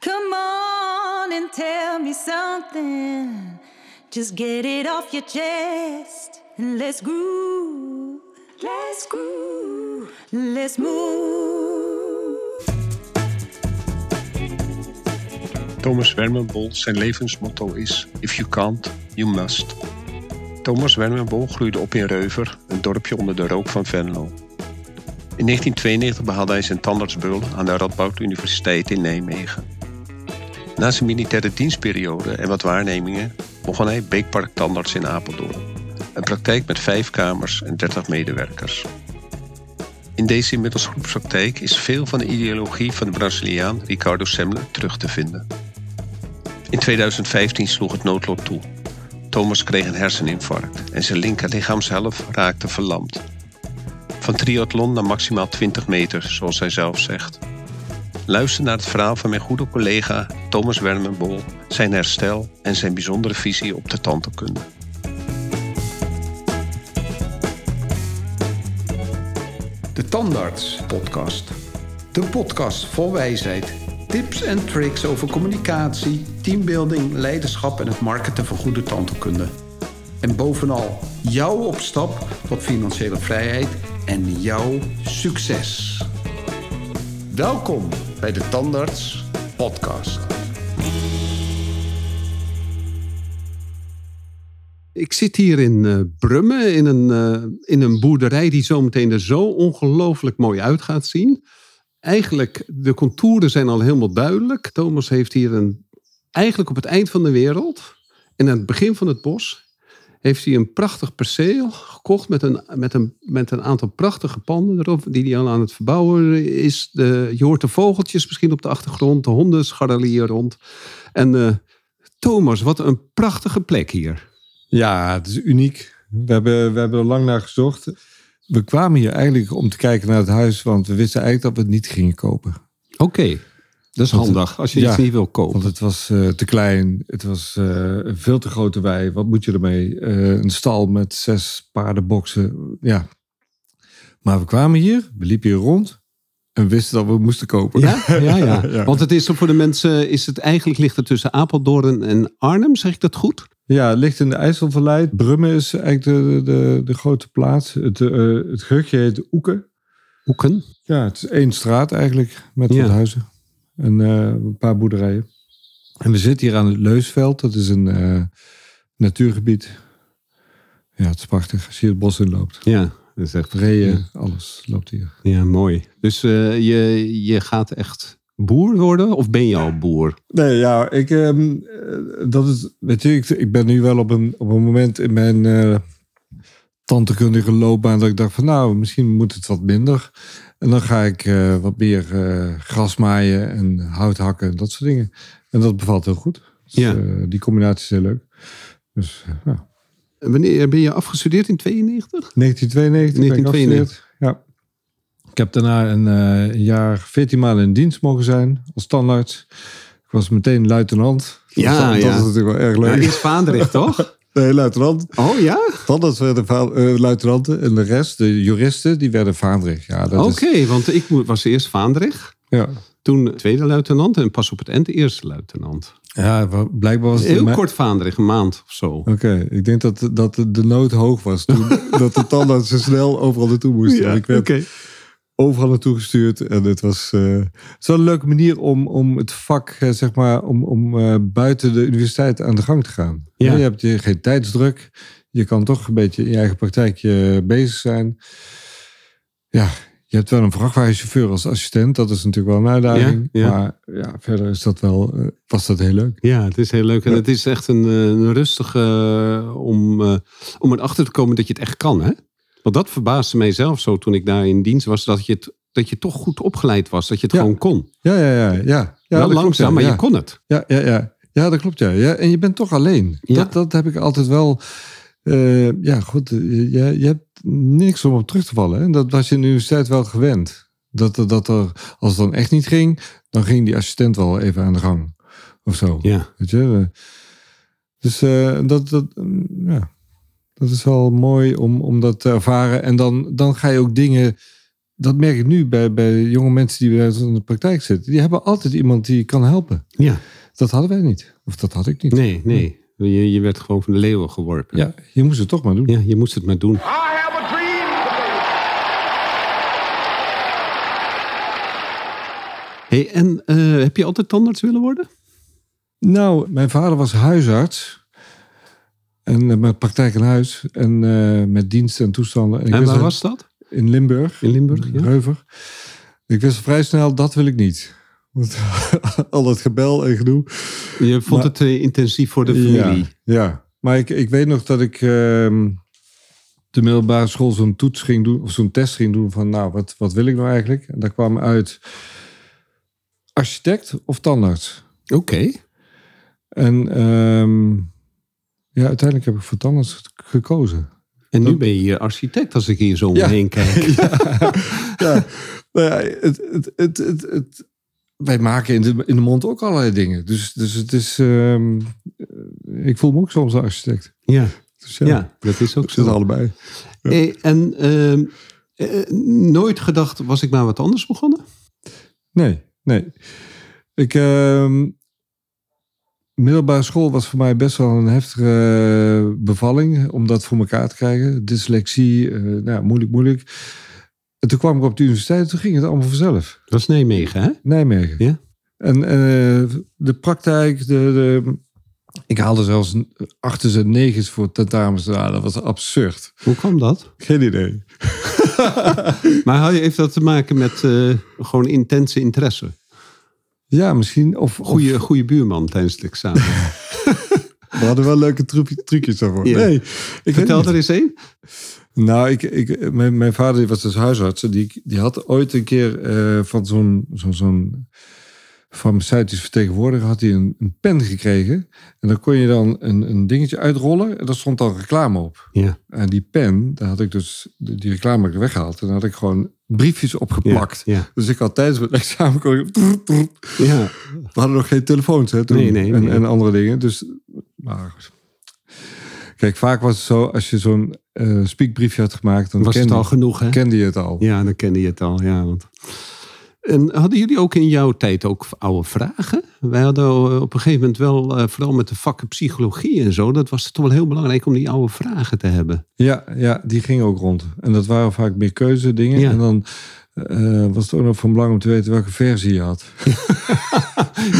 Come on and tell me something. Just get it off your chest and let's groove. Let's groove. Let's move. Thomas Wermenbol zijn levensmotto is: If you can't, you must. Thomas Wermenbol groeide op in Reuver, een dorpje onder de rook van Venlo. In 1992 behaalde hij zijn tandartsbeul aan de Radboud Universiteit in Nijmegen. Na zijn militaire dienstperiode en wat waarnemingen begon hij Beekpark Tandarts in Apeldoorn. Een praktijk met vijf kamers en 30 medewerkers. In deze inmiddels groepspraktijk is veel van de ideologie van de Braziliaan Ricardo Semler terug te vinden. In 2015 sloeg het noodlot toe. Thomas kreeg een herseninfarct en zijn linker lichaamshelft raakte verlamd. Van triathlon naar maximaal 20 meter, zoals hij zelf zegt. Luister naar het verhaal van mijn goede collega Thomas Wermenbol, zijn herstel en zijn bijzondere visie op de tandheelkunde. De Tandarts Podcast. De podcast vol wijsheid, tips en tricks over communicatie, teambuilding, leiderschap en het marketen van goede tandheelkunde. En bovenal jouw opstap tot financiële vrijheid en jouw succes. Welkom bij de Tandarts Podcast. Ik zit hier in uh, Brummen, in een, uh, in een boerderij die zometeen er zo ongelooflijk mooi uit gaat zien. Eigenlijk, de contouren zijn al helemaal duidelijk. Thomas heeft hier een, eigenlijk op het eind van de wereld en aan het begin van het bos, heeft hij een prachtig perceel gekocht met een, met een, met een aantal prachtige panden erop, die hij al aan het verbouwen is. De, je hoort de vogeltjes misschien op de achtergrond, de honden scharrelen hier rond. En uh, Thomas, wat een prachtige plek hier. Ja, het is uniek. We hebben, we hebben er lang naar gezocht. We kwamen hier eigenlijk om te kijken naar het huis, want we wisten eigenlijk dat we het niet gingen kopen. Oké, okay. Dat is want handig het, als je ja, iets niet wil kopen. Want het was uh, te klein, het was uh, een veel te grote wei. Wat moet je ermee? Uh, een stal met zes paardenboksen. Ja. Maar we kwamen hier, we liepen hier rond en wisten dat we moesten kopen. Ja, ja, ja. ja. Want het is voor de mensen, is het eigenlijk ligt het tussen Apeldoorn en Arnhem, zeg ik dat goed? Ja, het ligt in de IJsselvallei. Brummen is eigenlijk de, de, de grote plaats. Het, het gehuchtje heet Oeken. Oeken? Ja, het is één straat eigenlijk met ja. wat huizen. En uh, een paar boerderijen. En we zitten hier aan het Leusveld. Dat is een uh, natuurgebied. Ja, het is prachtig als je het bos in loopt. Ja, dat is echt... Reeën, ja. alles loopt hier. Ja, mooi. Dus je, je gaat echt boer worden of ben je al boer? Nee, ja, ik, um, dat is, weet je, ik, ik, ben nu wel op een, op een moment in mijn uh, tantekundige loopbaan dat ik dacht van nou, misschien moet het wat minder. En dan ga ik uh, wat meer uh, gras maaien en hout hakken en dat soort dingen. En dat bevalt heel goed. Dus, ja. die combinatie is heel leuk. Dus, ja. Wanneer ben je afgestudeerd in 92? 1992. 1992. Ja. Ik heb daarna een, jaar, veertien maanden in dienst mogen zijn als standaard. Ik was meteen luitenant. Ja, dat, ja. dat is natuurlijk wel erg leuk. Ja, is Vaandrig, toch? Nee, luitenant. Oh ja? Tandarts werden uh, luitenanten en de rest, de juristen, die werden Vaandrig. Ja, Oké, okay, want ik was eerst Vaandrig. Ja. Toen tweede luitenant en pas op het eind de eerste luitenant. Ja, blijkbaar was het... Heel kort Vaandrig, een maand of zo. Oké, okay, ik denk dat, dat de nood hoog was toen dat de tandartsen snel overal naartoe moesten. Ja, ik werd, okay overal naartoe gestuurd. En het was, uh, het is wel een leuke manier om, om het vak, uh, zeg maar, om, om uh, buiten de universiteit aan de gang te gaan. Ja. Je hebt je geen tijdsdruk. Je kan toch een beetje in je eigen praktijkje bezig zijn. Ja, je hebt wel een vrachtwagenchauffeur als assistent. Dat is natuurlijk wel een uitdaging. Ja, ja. Maar ja, verder is dat wel, was dat heel leuk. Ja, het is heel leuk. En het is echt een, een rustige om, om erachter te komen dat je het echt kan, hè? Want dat verbaasde mij zelf zo toen ik daar in dienst was, dat je, het, dat je toch goed opgeleid was, dat je het ja. gewoon kon. Ja, ja, ja. ja. ja Wel langzaam, klopt, ja. maar je kon het. Ja, ja, ja. ja dat klopt. Ja. Ja, en je bent toch alleen. Ja. Dat, dat heb ik altijd wel. Uh, ja, goed. Je, je hebt niks om op terug te vallen. Hè? Dat was je in de universiteit wel gewend. Dat, dat er, als het dan echt niet ging, dan ging die assistent wel even aan de gang. Of zo. Ja. Weet je? Dus uh, dat, dat, ja. Dat is wel mooi om, om dat te ervaren. En dan, dan ga je ook dingen dat merk ik nu bij, bij jonge mensen die bij ons in de praktijk zitten. Die hebben altijd iemand die kan helpen. Ja. Dat hadden wij niet. Of dat had ik niet. Nee, nee. Je, je werd gewoon van de leeuwen geworpen. Ja, je moest het toch maar doen. Ja, je moest het maar doen. I have a dream. Hey, en eh, heb je altijd tandarts willen worden? Nou, mijn vader was huisarts. En met praktijk in huis. En eh, met diensten en toestanden. En waar was dat? In Limburg. In Limburg, ja. Reuver. Ik wist vrij snel, dat wil ik niet. Want al dat gebel en gedoe. Je vond Maar- het eh, intensief voor de familie. Ja, ja. maar ik, ik weet nog dat ik ehm, de middelbare school zo'n toets ging doen, of zo'n test ging doen van, nou, wat, wat wil ik nou eigenlijk? En daar kwam uit architect of tandarts. Oké. En ehm, ja, uiteindelijk heb ik voor tandarts gekozen. En nu ben je architect als ik hier zo om me Ja. kijk. ja, nou ja het, het, het, wij maken in de, in de mond ook allerlei dingen. Dus, dus het is, ehm, ik voel me ook soms een architect. Ja, Dus ja, dat is ook zo. allebei. Hey, en ehm, eh, nooit gedacht, was ik maar wat anders begonnen? Nee, nee. Ik, ehm, middelbare school was voor mij best wel een heftige bevalling om dat voor elkaar te krijgen. Dyslexie, eh, nou, ja, moeilijk, moeilijk. En toen kwam ik op de universiteit en toen ging het allemaal vanzelf. Dat was Nijmegen, hè? Nijmegen. Ja. En eh, de praktijk, de, de, ik haalde zelfs een achters en negens voor tentamens. Nou, dat was absurd. Hoe kwam dat? Geen idee. Maar had je- heeft dat te maken met eh, gewoon intense interesse? Ja, misschien. Of, of- Goeie, goede buurman tijdens het examen. we hadden wel leuke trucje- trucjes daarvoor. Ja. Nee, ik Vertel er eens één. Nou, ik, ik, mijn, mijn vader die was dus huisarts. Die, die had ooit een keer eh, van zo'n zo'n zo'n farmaceutisch vertegenwoordiger had hij een, een pen gekregen. En dan kon je dan een, een dingetje uitrollen en daar stond dan reclame op. Ja. En die pen, daar had ik dus die reclame had ik weggehaald. En daar had ik gewoon briefjes opgeplakt. Ja. Dus ik had tijdens het examen... Kon ik, ja. we hadden nog geen telefoons hè, toen, Nee, nee, en, nee. en andere dingen. Dus, maar. Kijk, vaak was het zo, als je zo'n eh speakbriefje had gemaakt... dan Was het kende, al genoeg, hè? kende je het al. Ja, dan kende je het al. Ja, want... En hadden jullie ook in jouw tijd ook oude vragen? Wij hadden eh, op een gegeven moment wel, eh, vooral met de vakken psychologie en zo, dat was toch wel heel belangrijk om die oude vragen te hebben. Ja, ja, die gingen ook rond. En dat waren vaak meer keuze dingen. Ja. En dan eh, was het ook nog van belang om te weten welke versie je had.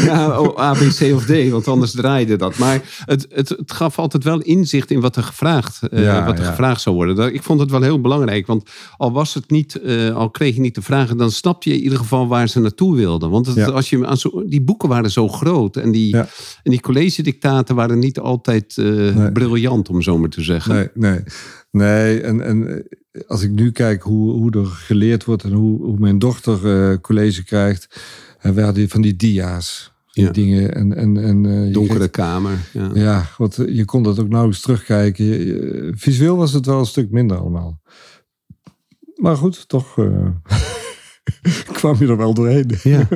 Ja, oh, A, B, C of D, want anders draaide dat. Maar het, het, het gaf altijd wel inzicht in wat er gevraagd, eh, Ja, wat er ja. gevraagd zou worden. Dat- Ik vond het wel heel belangrijk, want al was het niet, al kreeg je niet de vragen, dan snapte je in ieder geval waar ze naartoe wilden. Want het, Ja. als je aan zo, die boeken waren zo groot en die, en die college-dictaten waren niet altijd Nee. briljant, om zo maar te zeggen. Nee, nee. Nee, en, en eh, als ik nu kijk hoe, hoe er geleerd wordt en hoe, hoe mijn dochter eh, college krijgt. En we hadden van die dia's, die Ja. dingen. En, en, en, eh, Donkere kamer. Ja. Ja, want eh, je kon dat ook nauwelijks terugkijken. Je- je- visueel was het wel een stuk minder allemaal. Maar goed, toch eh, kwam je er wel doorheen. Ja.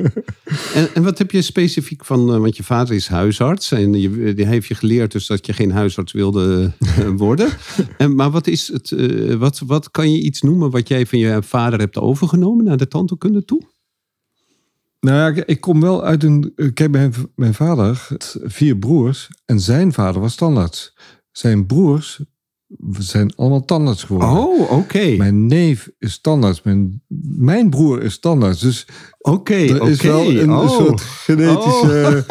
En, en wat heb je specifiek van, eh, want je vader is huisarts en je, die heeft je geleerd dus dat je geen huisarts wilde eh, worden. En, maar wat, is het, eh, wat, wat kan je iets noemen wat jij van je vader hebt overgenomen naar de tandheelkunde toe? Nou ja, ik- ik kom wel uit een. Kijk, mijn, mijn vader had vier broers en zijn vader was tandarts. Zijn broers zijn allemaal tandarts geworden. Oh, oké. Mijn neef is tandarts. Mijn, mijn broer is tandarts. Dus Oké, er oké. is wel een, Oh. soort genetische.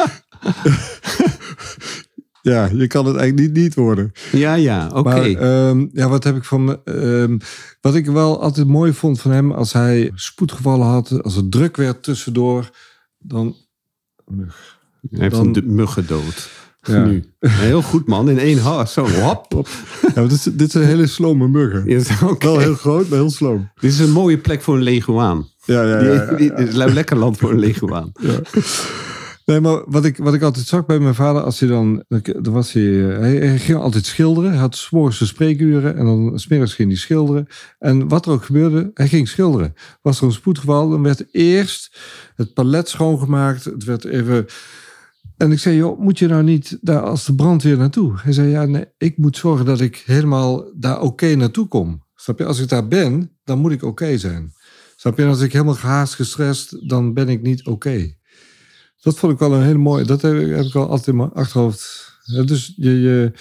ja, je kan het eigenlijk niet niet worden. Ja, ja, oké. Maar ehm, ja, wat heb ik van. ehm, wat ik wel altijd mooi vond van hem, als hij spoedgevallen had, als het druk werd tussendoor, dan. Mug. Hij heeft dan- een muggen dood. Ja. Nu. Heel goed man, in één hap. Zo, hop. Ja, dit, is- dit zijn hele slome. Ja, oké. Wel heel groot, maar heel sloom. Dit is een mooie plek voor een leguaan. Ja, ja, ja. ja, die- Dit is een lekker land voor een leguaan. Nee, maar wat ik, wat ik altijd zag bij mijn vader, als hij dan, dan was hij, eh, hij, hij ging altijd schilderen. Hij had 's morgens zijn spreekuren en dan smiddags ging hij schilderen. En wat er ook gebeurde, hij ging schilderen. Was er een spoedgeval, dan werd eerst het palet schoongemaakt. Het werd even... En ik zei, joh, moet je nou niet daar als de brandweer naartoe? Hij zei, ja, nee, ik moet zorgen dat ik helemaal daar oké naartoe kom. Snap je? Als ik daar ben, dan moet ik oké zijn. Snap je? En als ik helemaal gehaast, gestrest, dan ben ik niet oké. Dat vond ik wel een hele mooie. Dat heb ik, heb al altijd in mijn achterhoofd. Dus je, je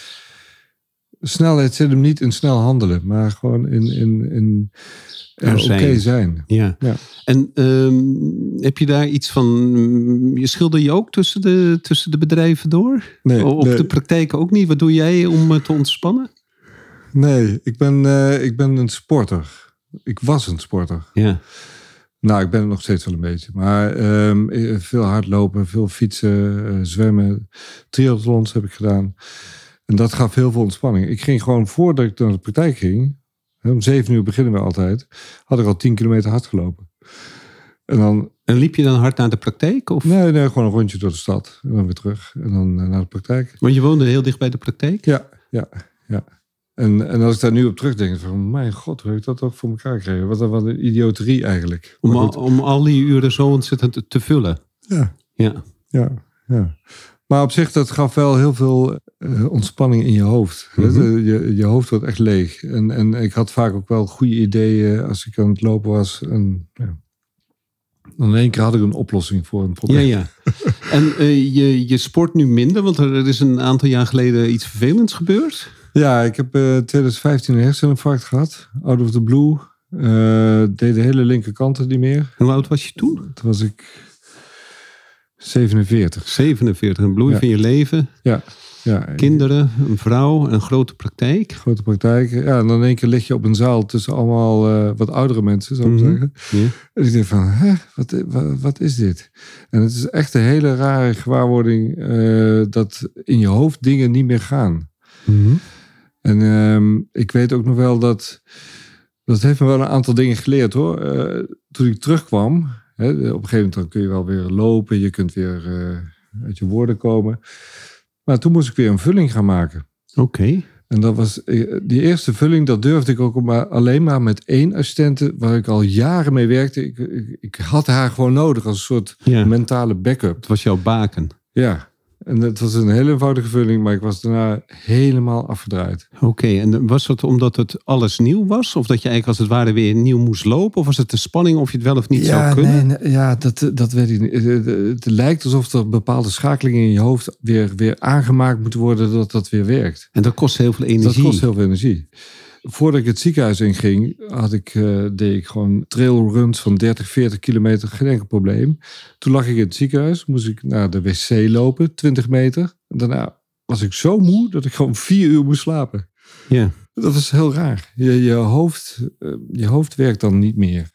snelheid zit hem niet in snel handelen, maar gewoon in, in, in Er er oké zijn. zijn. Ja. Ja. En ehm, heb je daar iets van... mm, Je schilder je ook tussen de, tussen de bedrijven door? Nee, of nee. de praktijk ook niet? Wat doe jij om eh, te ontspannen? Nee, ik ben, eh, ik ben een sporter. Ik was een sporter. Ja. Nou, ik ben het nog steeds wel een beetje. Maar ehm, eh, veel hardlopen, veel fietsen, eh, zwemmen. Triathlons heb ik gedaan. En dat gaf heel veel ontspanning. Ik ging gewoon voordat ik naar de praktijk ging. Om zeven uur beginnen we altijd. Had ik al tien kilometer hard gelopen. En dan, En liep je dan hard naar de praktijk? Of? nee, nee, gewoon een rondje door de stad. En dan weer terug. En dan eh, naar de praktijk. Want je woonde heel dicht bij de praktijk? Ja, ja, ja. En, en als ik daar nu op terugdenk, van mijn god, hoe heb ik dat toch voor elkaar gekregen? Wat een, wat een idioterie eigenlijk. Om, al, om al die uren zo ontzettend te, te vullen. Ja, Ja. ja, ja. Maar op zich, dat gaf wel heel veel eh, ontspanning in je hoofd. Mhm. Je, je hoofd wordt echt leeg. En, en ik had vaak ook wel goede ideeën als ik aan het lopen was. En, ja. Dan in één keer had ik een oplossing voor een Ja, probleem. ja. En eh, je, je sport nu minder, want er, er is een aantal jaar geleden iets vervelends gebeurd. Ja, ik heb eh 2015 een herseninfarct gehad. Out of the blue. Eh, deed de hele linkerkant niet meer. Hoe oud was je toen? Toen was ik 47. 47, een bloei Ja. van je leven. Ja, ja. Kinderen, een vrouw, een grote praktijk. Grote praktijk. Ja, en dan in één keer lig je op een zaal tussen allemaal eh, wat oudere mensen, zou ik Mhm. zeggen. En ik denk van, hè, wat, wat, wat is dit? En het is echt een hele rare gewaarwording eh, dat in je hoofd dingen niet meer gaan. En ehm, ik weet ook nog wel dat, dat heeft me wel een aantal dingen geleerd hoor. Eh, toen ik terugkwam, hè, op een gegeven moment dan kun je wel weer lopen, je kunt weer eh, uit je woorden komen. Maar toen moest ik weer een vulling gaan maken. Oké. En dat was, eh, die eerste vulling, dat durfde ik ook maar, alleen maar met één assistente waar ik al jaren mee werkte. Ik, ik, ik had haar gewoon nodig als een soort Ja. mentale backup. Het was jouw baken. Ja, en het was een hele eenvoudige vulling, maar ik was daarna helemaal afgedraaid. Oké, en was het omdat het alles nieuw was? Of dat je eigenlijk als het ware weer nieuw moest lopen? Of was het de spanning of je het wel of niet zou kunnen? nee, nee, ja, dat, dat weet ik niet. Het, het lijkt alsof er bepaalde schakelingen in je hoofd weer, weer aangemaakt moeten worden dat dat weer werkt. En dat kost heel veel energie. Dat kost heel veel energie. Voordat ik het ziekenhuis inging, had ik, eh, deed ik gewoon trailruns van 30, 40 kilometer, geen enkel probleem. Toen lag ik in het ziekenhuis, moest ik naar de wc lopen, 20 meter. En daarna was ik zo moe dat ik gewoon vier uur moest slapen. Ja. Dat was heel raar. Je, je, hoofd, eh, je hoofd werkt dan niet meer.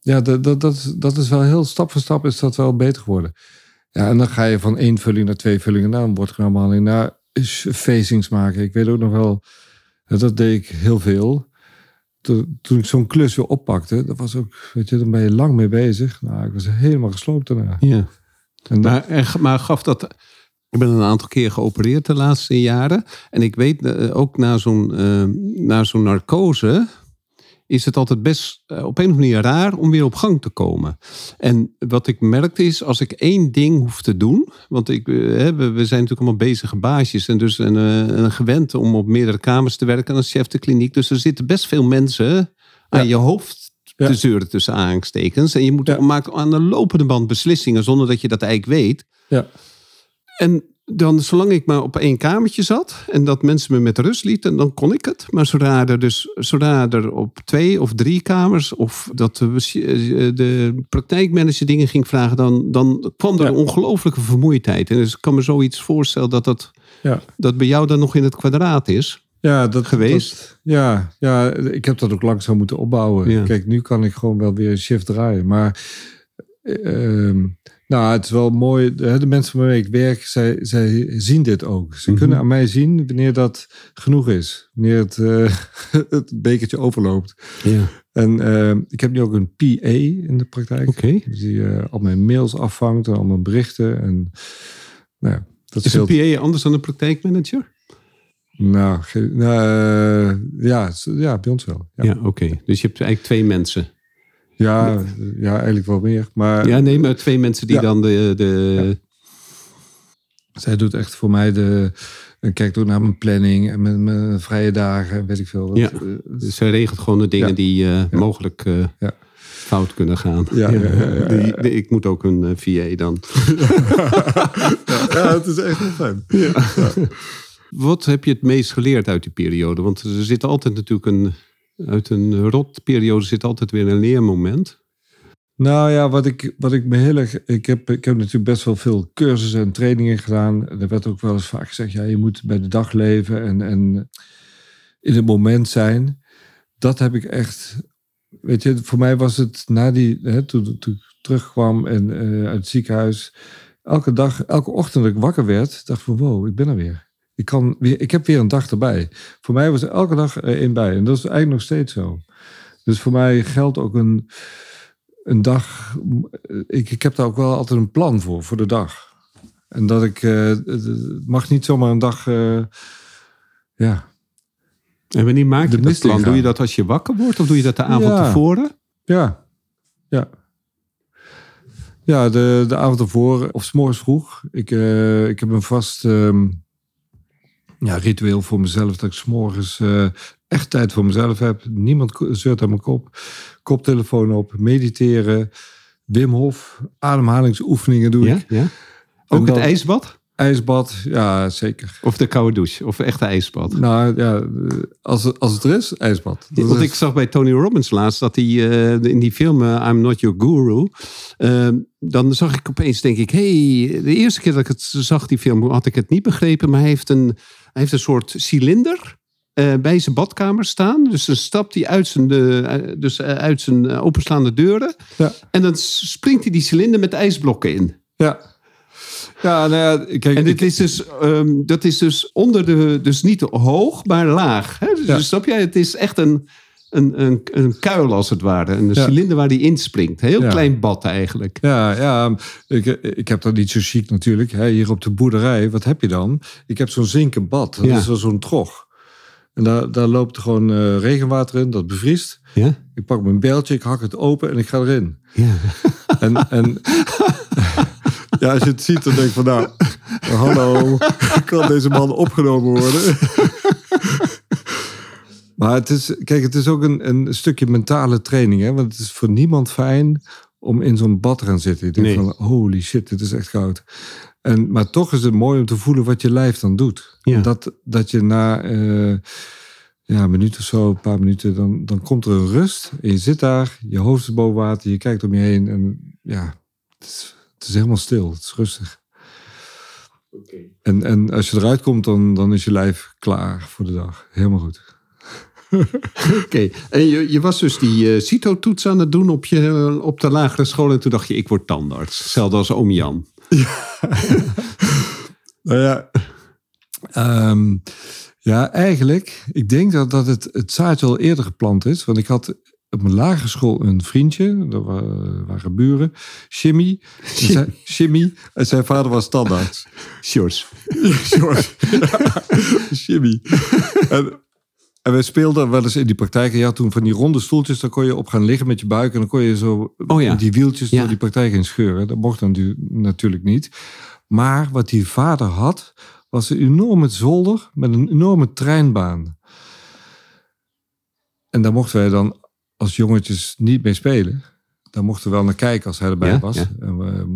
Ja, dat, dat, dat, is- dat is wel heel stap voor stap is dat wel beter geworden. Ja, en dan ga je van één vulling naar twee vullingen, naar een bordgrammaling, naar facings maken. Ik weet ook nog wel, dat deed ik heel veel. Toen, toen ik zo'n klus weer oppakte, dat was ook, weet je, dan ben je lang mee bezig. Nou, ik was helemaal gesloopt daarna. ja. En dat- Maar, maar gaf dat. Ik ben een aantal keer geopereerd de laatste jaren. En ik weet eh, ook na zo'n eh, na zo'n narcose. Is het altijd best eh, op een of andere manier raar om weer op gang te komen. En wat ik merkte is, als ik één ding hoef te doen. Want ik, eh, hè, we, zijn natuurlijk allemaal bezige baasjes. En dus een, eh, een gewend om op meerdere kamers te werken als chef de kliniek. Dus er zitten best veel mensen aan je hoofd Ja. te zeuren tussen aanstekens. En je moet Ja. aan de lopende band beslissingen zonder dat je dat eigenlijk weet. ja. En dan, zolang ik maar op één kamertje zat en dat mensen me met rust lieten, dan kon ik het. Maar zodra er dus zodra er op twee of drie kamers of dat de, de praktijkmanager dingen ging vragen, dan, dan kwam er Ja. een ongelofelijke vermoeidheid. En dus ik kan me zoiets voorstellen dat dat, Ja. dat bij jou dan nog in het kwadraat is. Ja, dat Geweest? dat- ja, ja, ik heb dat ook langzaam moeten opbouwen. Ja. Kijk, nu kan ik gewoon wel weer een shift draaien. Maar ehm, nou, het is wel mooi. De, mensen waarmee ik werk, zij, zij zien dit ook. Ze Mhm. kunnen aan mij zien wanneer dat genoeg is. Wanneer het, eh, het bekertje overloopt. Ja. En ehm, ik heb nu ook een PA in de praktijk. Oké. Dus die eh, al mijn mails afvangt en al mijn berichten. En nou ja, dat Is een. PA anders dan een praktijkmanager? Nou, eh, ja, ja, bij ons wel. Ja. Ja, oké. Dus je hebt eigenlijk twee mensen. Ja, ja, eigenlijk wel meer. Maar Ja, nee, maar twee mensen die Ja. dan de, de, zij doet echt voor mij de. En kijkt ook naar mijn planning en mijn, mijn vrije dagen en weet ik veel. wat. Ja. Eh, Dus zij regelt gewoon de dingen Ja. die eh, mogelijk. eh, fout kunnen gaan. Ja. Die- die- ik moet ook een VA dan. ja, het is echt heel fijn. Wat heb je het meest geleerd uit die periode? Want er zit altijd natuurlijk een... Uit een rotperiode zit altijd weer een leermoment. Nou ja, wat ik, wat ik me heel erg. Ik heb, ik heb natuurlijk best wel veel cursussen en trainingen gedaan. Er werd ook wel eens vaak gezegd: ja, je moet bij de dag leven en, en in het moment zijn. Dat heb ik echt. Weet je, voor mij was het na die. Hè, toen, toen ik terugkwam en, eh, uit het ziekenhuis. Elke dag, elke ochtend dat ik wakker werd, dacht ik van wow, ik ben er weer. Ik, kan weer, ik heb weer een dag erbij. Voor mij was er elke dag er één bij. En dat is eigenlijk nog steeds zo. Dus voor mij geldt ook een, een dag. Ik, ik heb daar ook wel altijd een plan voor, voor de dag. En dat ik. eh, het het mag niet zomaar een dag. eh, ja. En wanneer maak je dat plan? Doe je dat als je wakker wordt of doe je dat de avond Ja. tevoren? Ja. Ja. Ja, de, de avond ervoor, of 's morgens vroeg. Ik, eh, ik heb een vast ehm, ja, ritueel voor mezelf. Dat ik 's morgens eh, echt tijd voor mezelf heb. Niemand zeurt aan mijn kop. Koptelefoon op, mediteren. Wim Hof, ademhalingsoefeningen doe Ja? ik. ja? Ook dan- het ijsbad? IJsbad, ja zeker. Of de koude douche? Of echt ijsbad? Nou ja, als, het- als het er is, ijsbad. Want is- ik zag bij Tony Robbins laatst dat hij eh, in die film eh, I'm Not Your Guru. eh, dan zag ik opeens, denk ik, hey, de eerste keer dat ik het zag, die film, had ik het niet begrepen. Maar hij heeft een, heeft een soort cilinder eh, bij zijn badkamer staan. Dus dan stapt hij uit zijn, eh, dus, eh, uit zijn openslaande deuren. Ja. En dan springt hij die cilinder met ijsblokken in. Ja. Ja, nou ja, kijk, En dit ik- is dus, ehm, dat is dus onder de, dus niet hoog, maar laag. Hè? Dus, Ja. snap jij? Het is echt een, een, een, een kuil als het ware. Een Ja. cilinder waar die inspringt. Heel Ja. klein bad eigenlijk. Ja, ja ik, ik heb dat niet zo chic natuurlijk. Hè. Hier op de boerderij, wat heb je dan? Ik heb zo'n zinken bad. Dat Ja. is wel zo'n trog. En daar, daar loopt gewoon eh, regenwater in, dat bevriest. Ja? Ik pak mijn beltje, ik hak het open en ik ga erin. Ja. En, en ja, als je het ziet, dan denk ik van nou, hallo, kan deze man opgenomen worden? Maar het is, kijk, het is ook een, een stukje mentale training, hè? want het is voor niemand fijn om in zo'n bad te gaan zitten. Je denkt Nee. van, holy shit, dit is echt koud. En, maar toch is het mooi om te voelen wat je lijf dan doet. Ja. Dat, dat je na eh, ja, een minuut of zo, een paar minuten, dan, dan komt er een rust. En je zit daar, je hoofd is boven water, je kijkt om je heen. En ja, het is, het is helemaal stil, het is rustig. En, en als je eruit komt, dan, dan is je lijf klaar voor de dag. Helemaal goed. Oké. En je, je was dus die eh CITO-toets aan het doen op, je, op de lagere school. En toen dacht je, ik word tandarts. Hetzelfde als oom Jan. Nou ja, ehm, ja, eigenlijk, ik denk dat, dat het, het zaadje al eerder geplant is. Want ik had op mijn lagere school een vriendje, dat wa- waren buren, Jimmy. Zijn- Jimmy, en zijn vader was standaard. Sjors. George. Jimmy. En, en wij speelden wel eens in die praktijk. En je had toen van die ronde stoeltjes, daar kon je op gaan liggen met je buik. En dan kon je zo Oh ja. die wieltjes Ja. door die praktijk in scheuren. Dat mocht dan natuurlijk niet. Maar wat die vader had, was een enorme zolder met een enorme treinbaan. En daar mochten wij dan als jongetjes niet mee spelen. Daar mochten we wel naar kijken als hij erbij Ja, was. ja. En we,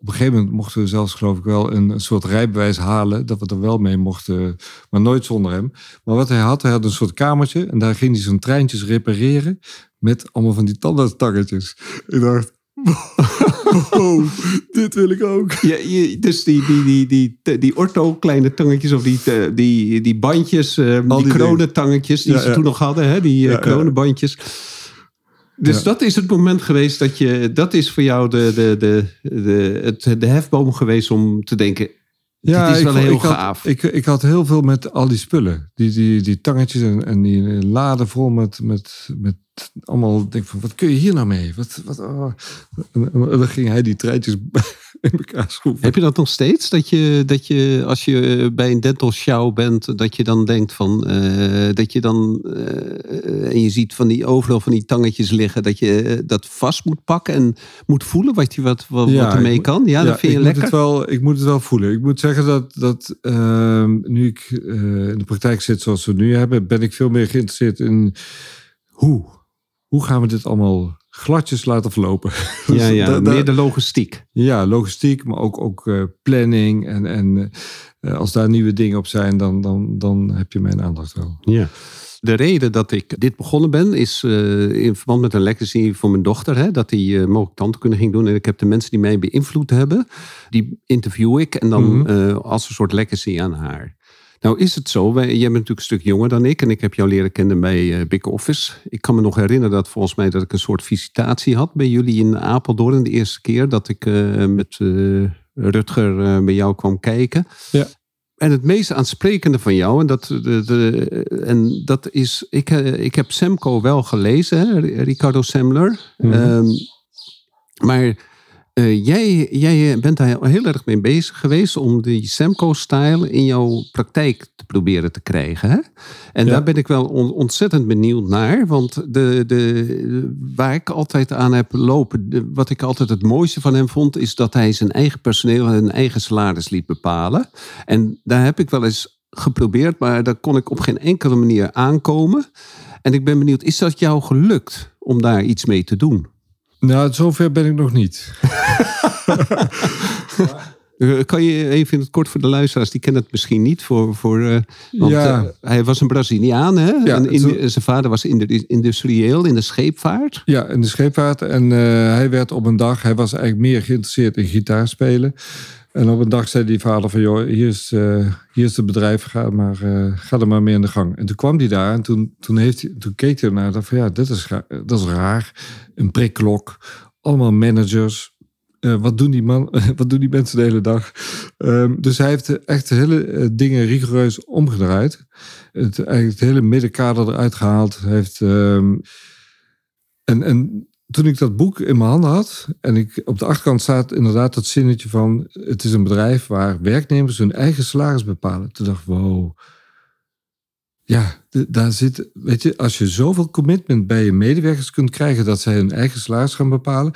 op een gegeven moment mochten we zelfs, geloof ik, wel een, een soort rijbewijs halen. Dat we er wel mee mochten, maar nooit zonder hem. Maar wat hij had, hij had een soort kamertje. En daar ging hij zijn treintjes repareren. Met allemaal van die tandartstangetjes. Ik dacht, wow, dit wil ik ook. Ja, je, dus die, die, die, die, die ortho kleine tangetjes of die, eh, die, die bandjes, eh, die, die kronentangetjes die Ja, ze toen nog hadden, hè, die ja. kronenbandjes. Dus Ja. dat is het moment geweest dat je, dat is voor jou de, de, de, de, het, de hefboom geweest om te denken, dit is ik wel heel ik had- gaaf. ik, ik had heel veel met al die spullen. Die, die, die tangetjes en, en die laden vol met, met, met allemaal. Denk van, wat kun je hier nou mee? Wat, wat, oh. en, en dan ging hij die treintjes in elkaar schroeven. Heb je dat nog steeds? Dat je, dat je als je bij een dental show bent, dat je dan denkt van eh, dat je dan eh, en je ziet van die overal van die tangetjes liggen, dat je eh, dat vast moet pakken en moet voelen wat je wat, wat, Ja, wat ermee kan. Ja, dat vind je ik lekker. Moet het wel, ik moet het wel voelen. Ik moet zeggen dat, dat ehm, nu ik in de praktijk zit zoals we nu hebben, ben ik veel meer geïnteresseerd in hoe. Hoe gaan we dit allemaal gladjes laten verlopen? Ja, Dus ja da- da- meer de logistiek. ja, logistiek, maar ook, ook eh, planning. En, en eh, als daar nieuwe dingen op zijn, dan, dan, dan heb je mijn aandacht wel. Ja. De reden dat ik dit begonnen ben, is eh, in verband met een legacy voor mijn dochter. Hè, dat die eh, mogelijk tante kunnen ging doen. En ik heb de mensen die mij beïnvloed hebben, die interview ik. En dan Mhm. als een soort legacy aan haar. Nou is het zo, wij, jij bent natuurlijk een stuk jonger dan ik. En ik heb jou leren kennen bij eh, Big Office. Ik kan me nog herinneren dat volgens mij dat ik een soort visitatie had bij jullie in Apeldoorn. De eerste keer dat ik eh, met eh, Rutger bij jou kwam kijken. Ja. En het meest aansprekende van jou, en dat, de, de, en dat is, ik, ik heb Semco wel gelezen, hè, Ricardo Semler. Mhm. Ehm, maar eh, jij, jij bent daar heel erg mee bezig geweest om die Semco-style in jouw praktijk te proberen te krijgen. Hè? En Ja. daar ben ik wel on- ontzettend benieuwd naar. Want de, de, waar ik altijd aan heb lopen, de- wat ik altijd het mooiste van hem vond, is dat hij zijn eigen personeel en zijn eigen salaris liet bepalen. En daar heb ik wel eens geprobeerd, maar daar kon ik op geen enkele manier aankomen. En ik ben benieuwd, is dat jou gelukt om daar iets mee te doen? Nou, zover ben ik nog niet. Eh, Kan je even in het kort voor de luisteraars, die kennen het misschien niet, voor, voor, eh, want Ja. eh, hij was een Braziliaan, hè? Ja, en in- zo- zijn vader was indu- industrieel in de scheepvaart. Ja, in de scheepvaart. En hij werd op een dag, hij was eigenlijk meer geïnteresseerd in gitaarspelen. En op een dag zei die vader van, joh, hier is, eh, hier is het bedrijf, ga, maar, eh, ga er maar mee aan de gang. En toen kwam hij daar en toen, toen, heeft toen keek hij dacht van, ja, dit is, dat is raar. Een prikklok, allemaal managers. Eh, wat, doen die man, wat doen die mensen de hele dag? Ehm, dus hij heeft echt hele dingen rigoureus omgedraaid. Het, eigenlijk het hele middenkader eruit gehaald. Heeft... ehm, en, en toen ik dat boek in mijn handen had, en ik, op de achterkant staat inderdaad dat zinnetje van: het is een bedrijf waar werknemers hun eigen salaris bepalen. Toen dacht ik: wow. Ja, daar zit, weet je, als je zoveel commitment bij je medewerkers kunt krijgen dat zij hun eigen salaris gaan bepalen.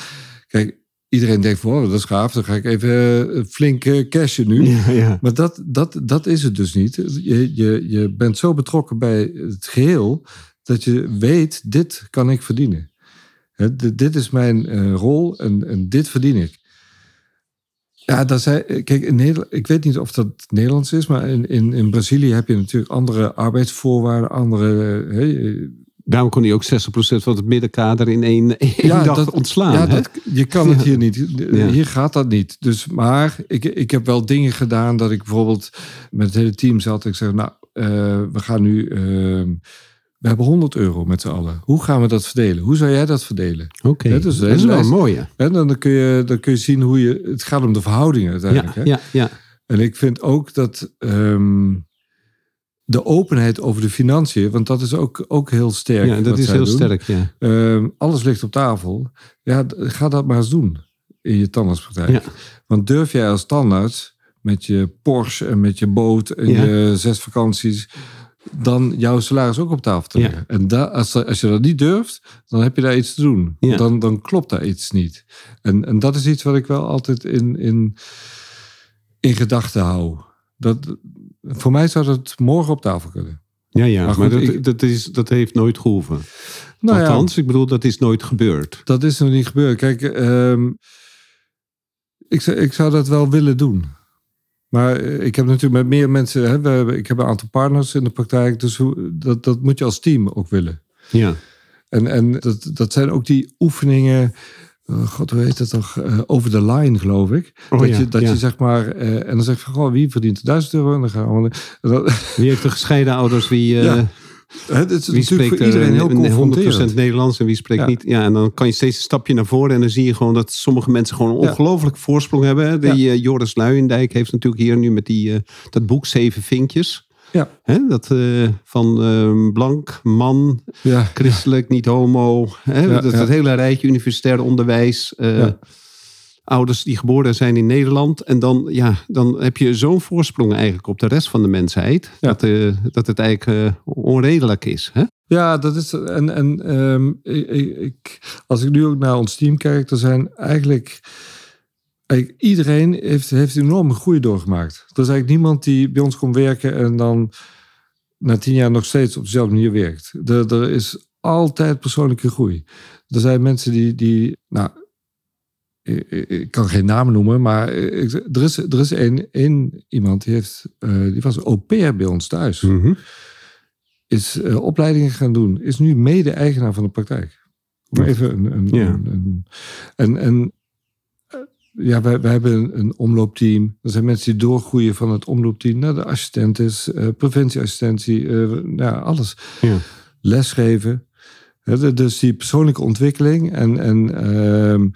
Kijk, iedereen denkt: van, oh, dat is gaaf, dan ga ik even eh, flink eh, cashen nu. Ja, ja. Maar dat, dat, dat is het dus niet. Je, je, je bent zo betrokken bij het geheel dat je weet, dit kan ik verdienen. Dit, dit is mijn eh, rol en, en dit verdien ik. Ja, dat zei, kijk, in Nederland, ik weet niet of dat Nederlands is, maar in, in, in Brazilië heb je natuurlijk andere arbeidsvoorwaarden, andere. eh, Daarom kon hij ook 60% van het middenkader in één, één dag dat- ontslaan. Ja, dat, je kan het Ja. hier niet. Ja. Hier gaat dat niet. Dus, maar ik, ik heb wel dingen gedaan dat ik bijvoorbeeld met het hele team zat. Ik zeg, nou, eh, we gaan nu. We hebben 100 euro met z'n allen. Hoe gaan we dat verdelen? Hoe zou jij dat verdelen? Oké, dat is dat is wel mooi. En dan kun je, dan kun je zien hoe je. Het gaat om de verhoudingen uiteindelijk. Ja, hè? ja, ja. En ik vind ook dat ehm, de openheid over de financiën, want dat is ook, ook heel sterk. ja, dat is heel doen. sterk. Ja. Ehm, alles ligt op tafel. Ja, ga dat maar eens doen in je tandartspraktijk. Ja. Want durf jij als tandarts met je Porsche en met je boot en Ja. je zes vakanties, dan jouw salaris ook op tafel te Ja. leggen. En da, als, als je dat niet durft, dan heb je daar iets te doen. Ja. Dan, dan klopt daar iets niet. En, en dat is iets wat ik wel altijd in, in, in gedachten hou. Dat, voor mij zou dat morgen op tafel kunnen. Ja, ja. Maar dat, ik- dat, is, dat heeft nooit gehoeven. Nou ja. Althans, ik bedoel, dat is nooit gebeurd. Dat is nog niet gebeurd. Kijk, ehm, ik, zou- ik zou dat wel willen doen. Maar eh, ik heb natuurlijk met meer mensen... Hè, we hebben, ik heb een aantal partners in de praktijk. Dus dat, dat moet je als team ook willen. Ja, En, en dat, dat zijn ook die oefeningen... eh, God, hoe heet dat toch? Eh, over de line, geloof ik. Oh dat ja, je, dat ja. je zeg maar... en dan zeg je van, goh, wie verdient 1000 euro? En dan gaan we... en wie heeft de gescheiden ouders? Wie, Ja, het is wie natuurlijk spreekt voor iedereen heel er confronterend. 100% Nederlands en wie spreekt Ja. niet? Ja, en dan kan je steeds een stapje naar voren en dan zie je gewoon dat sommige mensen gewoon een Ja. ongelooflijke voorsprong hebben. Die eh, Joris Luijendijk heeft natuurlijk hier nu met die, eh, dat boek Zeven Vinkjes. Ja. Hè, dat eh, van eh, blank, man, Ja, christelijk, niet homo. Hè, dat, dat hele rijtje universitair onderwijs. Ouders die geboren zijn in Nederland. En dan, ja, dan heb je zo'n voorsprong eigenlijk op de rest van de mensheid. Ja. Dat, eh, dat het eigenlijk eh, onredelijk is. Hè? Ja, dat is. En, en ehm, ik, ik- ik, als ik nu ook naar ons team kijk, er zijn eigenlijk. eigenlijk iedereen heeft, heeft een enorme groei doorgemaakt. Er is eigenlijk niemand die bij ons komt werken en dan na tien jaar nog steeds op dezelfde manier werkt. Er, er is altijd persoonlijke groei. Er zijn mensen die, die nou, ik, ik- kan geen namen noemen, maar ik- er is, er is één, één iemand die, heeft, eh, die was au pair bij ons thuis. Mhm. Is eh, opleidingen gaan doen, is nu mede-eigenaar van de praktijk. Maar even een. een, Ja. een- een- en en eh, ja, wij, wij hebben een, een omloopteam. Er zijn mensen die doorgroeien van het omloopteam naar de assistentes, eh, preventieassistentie, eh, nou, ja, alles. Ja. Lesgeven. Dus die persoonlijke ontwikkeling. En, en, ehm,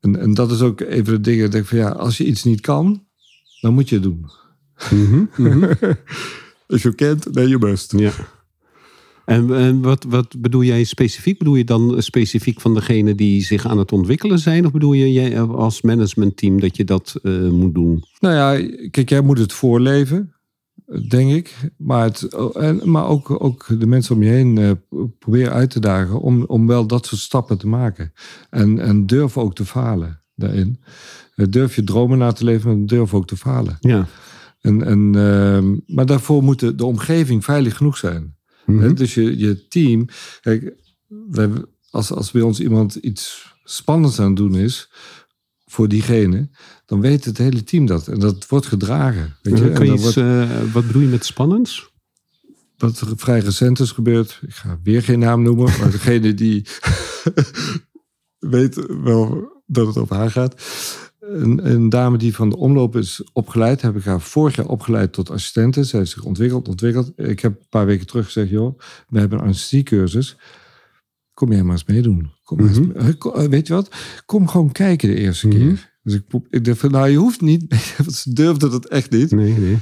en, en dat is ook even de dingen. dat Ik denk van ja, als je iets niet kan, dan moet je het doen. Als je kent, then you must. Ja. En, en wat, wat bedoel jij specifiek? Bedoel je dan specifiek van degene die zich aan het ontwikkelen zijn? Of bedoel je jij als managementteam dat je dat eh, moet doen? Nou ja, kijk, jij moet het voorleven, denk ik. Maar, het, en, maar ook, ook de mensen om je heen eh, proberen uit te dagen om, om wel dat soort stappen te maken. En, en durf ook te falen daarin. Eh, Durf je dromen na te leven en durf ook te falen. Ja. En, en, ehm, maar daarvoor moet de, de omgeving veilig genoeg zijn. Mhm. Dus je, je team. Kijk, wij, als, als bij ons iemand iets spannends aan het doen is. Voor diegene. dan weet het hele team dat. En dat wordt gedragen. Weet je? Kan En je iets, wordt, eh, wat bedoel je met spannends? wat er vrij recent is gebeurd. Ik ga weer geen naam noemen. maar degene die. weet wel dat het over haar gaat. Een, een dame die van de omloop is opgeleid. Heb ik haar vorig jaar opgeleid tot assistente. Zij heeft zich ontwikkeld, ontwikkeld. Ik heb een paar weken terug gezegd, joh, we hebben een anesthesiecursus. Kom jij maar eens meedoen. Kom maar eens Mhm. Kom- eh, weet je wat? Kom gewoon kijken de eerste Mhm. keer. Dus ik, ik dacht van, nou je hoeft niet. Want ze durfde dat echt niet. Nee, nee.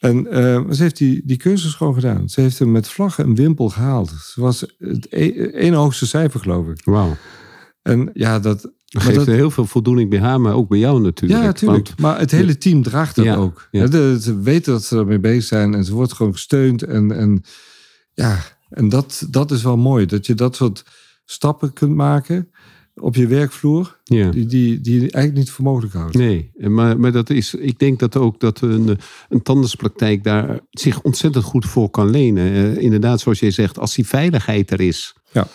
En maar ze heeft die, die cursus gewoon gedaan. Ze heeft hem met vlaggen en wimpel gehaald. Ze was het e- ene hoogste cijfer, geloof ik. Wauw. En ja, dat... Geeft dat- heel veel voldoening bij haar, maar ook bij jou natuurlijk. ja, natuurlijk. Want- Maar het hele team draagt dat Ja, ook. ja. Ze weten dat ze ermee bezig zijn en ze wordt gewoon gesteund. En, en ja, en dat, dat is wel mooi. Dat je dat soort stappen kunt maken op je werkvloer. ja. Die, die, die je eigenlijk niet voor mogelijk houdt. Nee, maar, maar dat is, ik denk dat ook dat een, een tandartspraktijk daar zich ontzettend goed voor kan lenen. Eh, inderdaad, zoals jij zegt, als die veiligheid er is. Ja.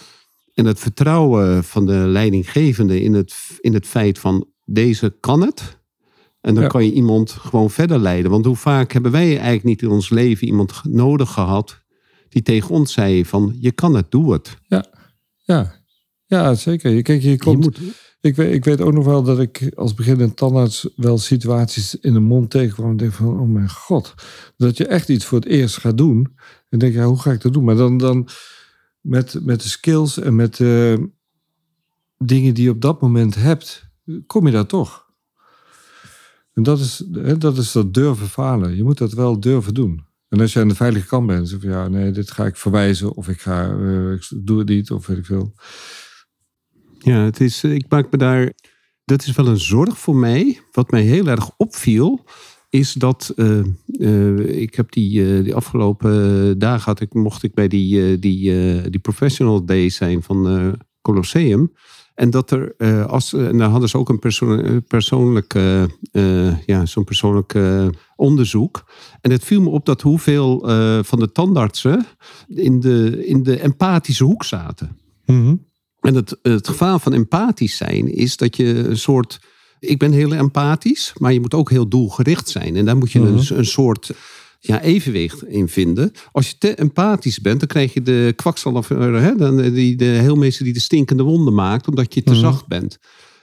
En het vertrouwen van de leidinggevende in het, in het feit van deze kan het. En dan Ja. kan je iemand gewoon verder leiden. Want hoe vaak hebben wij eigenlijk niet in ons leven iemand nodig gehad die tegen ons zei van je kan het, doe het. Ja, ja zeker. Je, kijk, je komt, Je moet, Ik weet, ik weet ook nog wel dat ik als beginnend tandarts wel situaties in de mond tegenkwam. En denk van, oh mijn god. Dat je echt iets voor het eerst gaat doen. En denk, ja, hoe ga ik dat doen? Maar dan, dan met, met de skills en met de dingen die je op dat moment hebt, kom je daar toch. En dat is, dat is dat durven falen. Je moet dat wel durven doen. En als je aan de veilige kant bent, zeg van ja, nee, dit ga ik verwijzen. Of ik, ga, eh, doe het niet, of weet ik veel. Ja, het is, eh, ik maak me daar. Dat is wel een zorg voor mij. Wat mij heel erg opviel, is dat. eh, ik heb die, die afgelopen dagen had ik, mocht ik bij die, die, die professional days zijn van Colosseum. En dat er, eh, als, en daar hadden ze ook een perso eh, persoonlijk, ja, zo'n persoonlijk onderzoek. En het viel me op dat hoeveel van de tandartsen in de, in de empathische hoek zaten. En het, het gevaar van empathisch zijn is dat je een soort. Ik ben heel empathisch, maar je moet ook heel doelgericht zijn. En daar moet je Mhm. een, een soort ja, evenwicht in vinden. Als je te empathisch bent, dan krijg je de kwakzalver, hè, dan, eh, die, de heelmeester die de stinkende wonden maakt, omdat je te Mhm. zacht bent.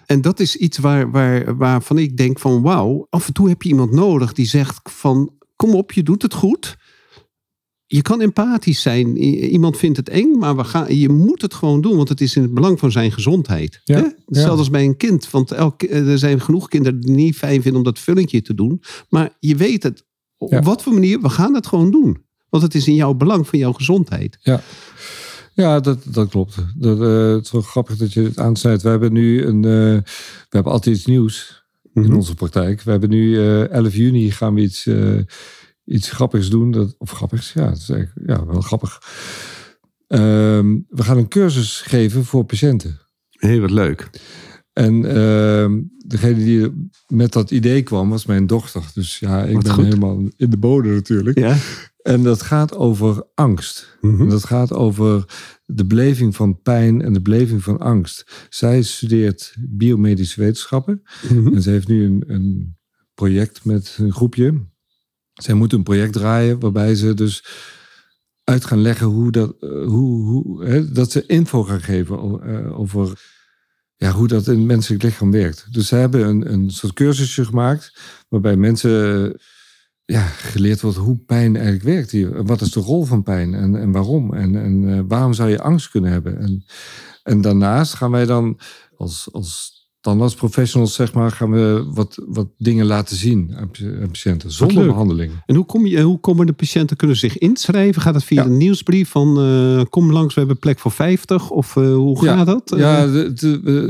En dat is iets waar, waar, waarvan ik denk van wauw, af en toe heb je iemand nodig die zegt van kom op, je doet het goed. Je kan empathisch zijn. Iemand vindt het eng, maar we gaan, je moet het gewoon doen, want het is in het belang van zijn gezondheid. Ja, Hè? ja. Hetzelfde als bij een kind. Want elk, er zijn genoeg kinderen die niet fijn vinden om dat vullingje te doen. Maar je weet het. Op Ja. wat voor manier, we gaan het gewoon doen. Want het is in jouw belang van jouw gezondheid. Ja, dat, dat klopt. Dat, eh, het is wel grappig dat je het aansnijdt. We hebben nu een. eh, we hebben altijd iets nieuws in Mhm. onze praktijk. We hebben nu eh 11 juni gaan we iets, eh, iets grappigs doen. Dat, of grappigs, ja, dat is eigenlijk, ja, wel grappig. Ehm, we gaan een cursus geven voor patiënten. Heel wat leuk. En ehm, degene die met dat idee kwam, was mijn dochter. Dus ja, ik Wat ben goed. helemaal in de bodem natuurlijk. Ja. En dat gaat over angst. Mhm. En dat gaat over de beleving van pijn en de beleving van angst. Zij studeert biomedische wetenschappen. Mhm. En ze heeft nu een, een project met een groepje. Zij moet een project draaien waarbij ze dus uit gaan leggen hoe dat, eh, hoe, hoe, hè, dat ze info gaan geven eh, over ja, hoe dat in het menselijk lichaam werkt. Dus ze hebben een, een soort cursusje gemaakt waarbij mensen ja, geleerd wordt hoe pijn eigenlijk werkt hier. Wat is de rol van pijn en, en waarom? En, en eh, waarom zou je angst kunnen hebben? En, en daarnaast gaan wij dan als, als tandartsprofessionals, zeg maar, gaan we wat, wat dingen laten zien aan, pa- aan patiënten zonder behandeling. En hoe, kom je, hoe komen de patiënten kunnen zich inschrijven? Gaat dat via Ja. een nieuwsbrief van eh, kom langs, we hebben plek voor 50? Of eh, hoe Ja. gaat dat? Ja, Eh,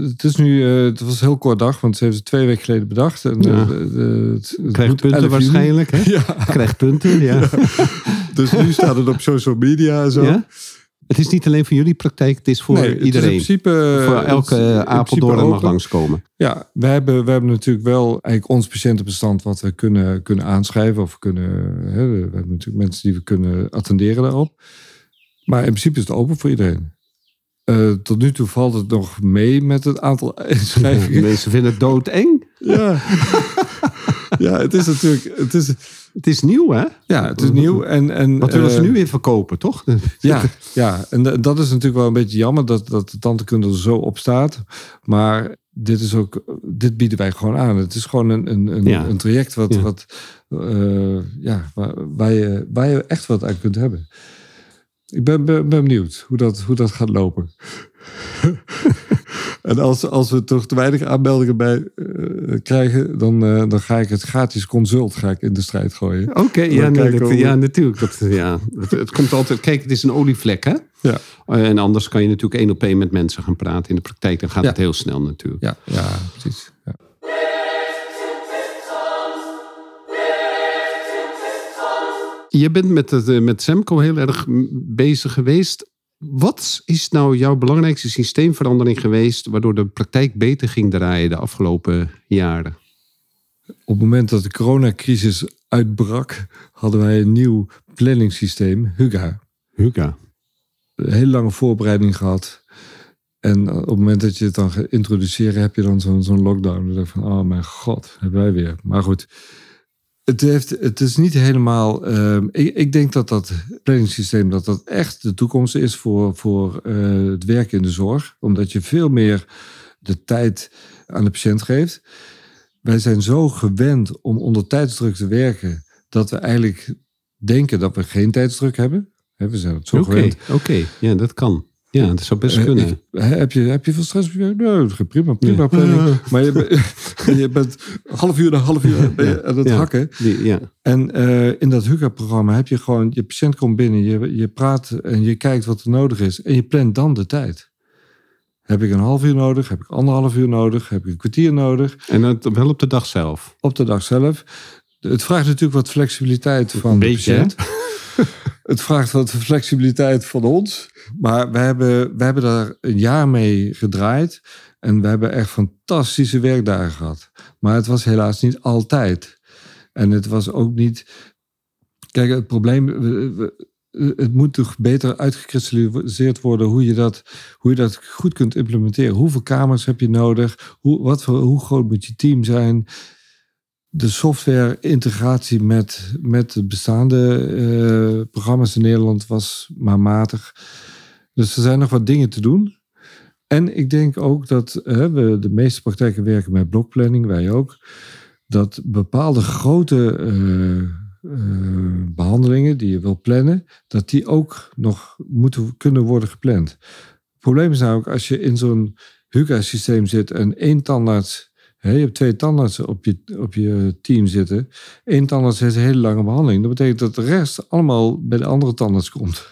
het is nu, het was een heel kort dag, want ze heeft het twee weken geleden bedacht. En, Ja. het- het krijgt punten 11 juni. waarschijnlijk. Hè? Ja, Krijgt punten, ja. dus nu staat het op social media en zo. Het is niet alleen voor jullie praktijk, het is voor Nee, het is iedereen. in principe, voor elke principe Apeldoorn mag langskomen. Ja, we hebben, we hebben natuurlijk wel eigenlijk ons patiëntenbestand wat we kunnen, kunnen aanschrijven. Of kunnen, hè, we hebben natuurlijk mensen die we kunnen attenderen daarop. Maar in principe is het open voor iedereen. Eh, tot nu toe valt het nog mee met het aantal inschrijvingen. Mensen vinden het doodeng. Ja. ja, het is natuurlijk. Het is, Het is nieuw, hè? ja, het is nieuw. En, en, Wat willen ze eh, nu weer verkopen, toch? Ja, ja, en da- dat is natuurlijk wel een beetje jammer dat, dat de tandheelkunde er zo op staat. Maar dit is ook, dit bieden wij gewoon aan. Het is gewoon een, een, een, Ja. een traject wat, Ja. wat eh, ja, waar, waar, je, waar je echt wat aan kunt hebben. Ik ben, ben, ben benieuwd hoe dat, hoe dat gaat lopen. en als, als we toch te weinig aanmeldingen bij eh, krijgen, dan, eh, dan ga ik het gratis consult ga ik in de strijd gooien. Oké, ja, nee, dat- ja, natuurlijk. Dat, ja. het, het komt altijd. Kijk, het is een olievlek, hè? Ja. Eh, En anders kan je natuurlijk één op één met mensen gaan praten. In de praktijk dan gaat Ja. het heel snel natuurlijk. Ja, ja precies. Ja. Je bent met, het, met Semco heel erg bezig geweest. Wat is nou jouw belangrijkste systeemverandering geweest... waardoor de praktijk beter ging draaien de afgelopen jaren? Op het moment dat de coronacrisis uitbrak, hadden wij een nieuw planningssysteem, Huga. Huga. Een hele lange voorbereiding gehad. En op het moment dat je het dan gaat introduceren, heb je dan zo'n zo'n lockdown. Dan denk ik van, oh mijn god, hebben wij weer. Maar goed, het, heeft, het is niet helemaal... ehm, ik, ik denk dat dat planningssysteem, dat dat echt de toekomst is voor, voor eh, het werken in de zorg. Omdat je veel meer de tijd aan de patiënt geeft. Wij zijn zo gewend om onder tijdsdruk te werken, dat we eigenlijk denken dat we geen tijdsdruk hebben. We zijn het zo gewend. oké. Ja, dat kan. Ja, dat zou best Eh, kunnen. ik- heb, je, heb je veel stress? Nee, prima, prima planning. Maar je, bent- je bent half uur na half uur ben je aan het Ja. hakken. Die- ja. En eh, in dat HUCA-programma heb je gewoon... Je patiënt komt binnen, je, je praat en je kijkt wat er nodig is. En je plant dan de tijd. Heb ik een half uur nodig? Heb ik anderhalf uur nodig? Heb ik een kwartier nodig? En dat wel op de dag zelf. Op de dag zelf. Het vraagt natuurlijk wat flexibiliteit van Een de beetje, patiënt. Het vraagt wat flexibiliteit van ons. Maar we hebben, we hebben daar een jaar mee gedraaid. En we hebben echt fantastische werkdagen gehad. Maar het was helaas niet altijd. En het was ook niet. Kijk, het probleem. Het moet toch beter uitgekristalliseerd worden hoe je, dat, hoe je dat goed kunt implementeren. Hoeveel kamers heb je nodig? Hoe, wat voor, hoe groot moet je team zijn? De software-integratie met, met de bestaande eh, programma's in Nederland was maar matig. Dus er zijn nog wat dingen te doen. En ik denk ook dat hè, we de meeste praktijken werken met blokplanning, wij ook. Dat bepaalde grote eh, eh, behandelingen die je wil plannen, dat die ook nog moeten kunnen worden gepland. Het probleem is namelijk als je in zo'n HUCA-systeem zit en één tandarts Je hebt twee tandartsen op je, op je team zitten. Eén tandarts heeft een hele lange behandeling. Dat betekent dat de rest allemaal bij de andere tandarts komt.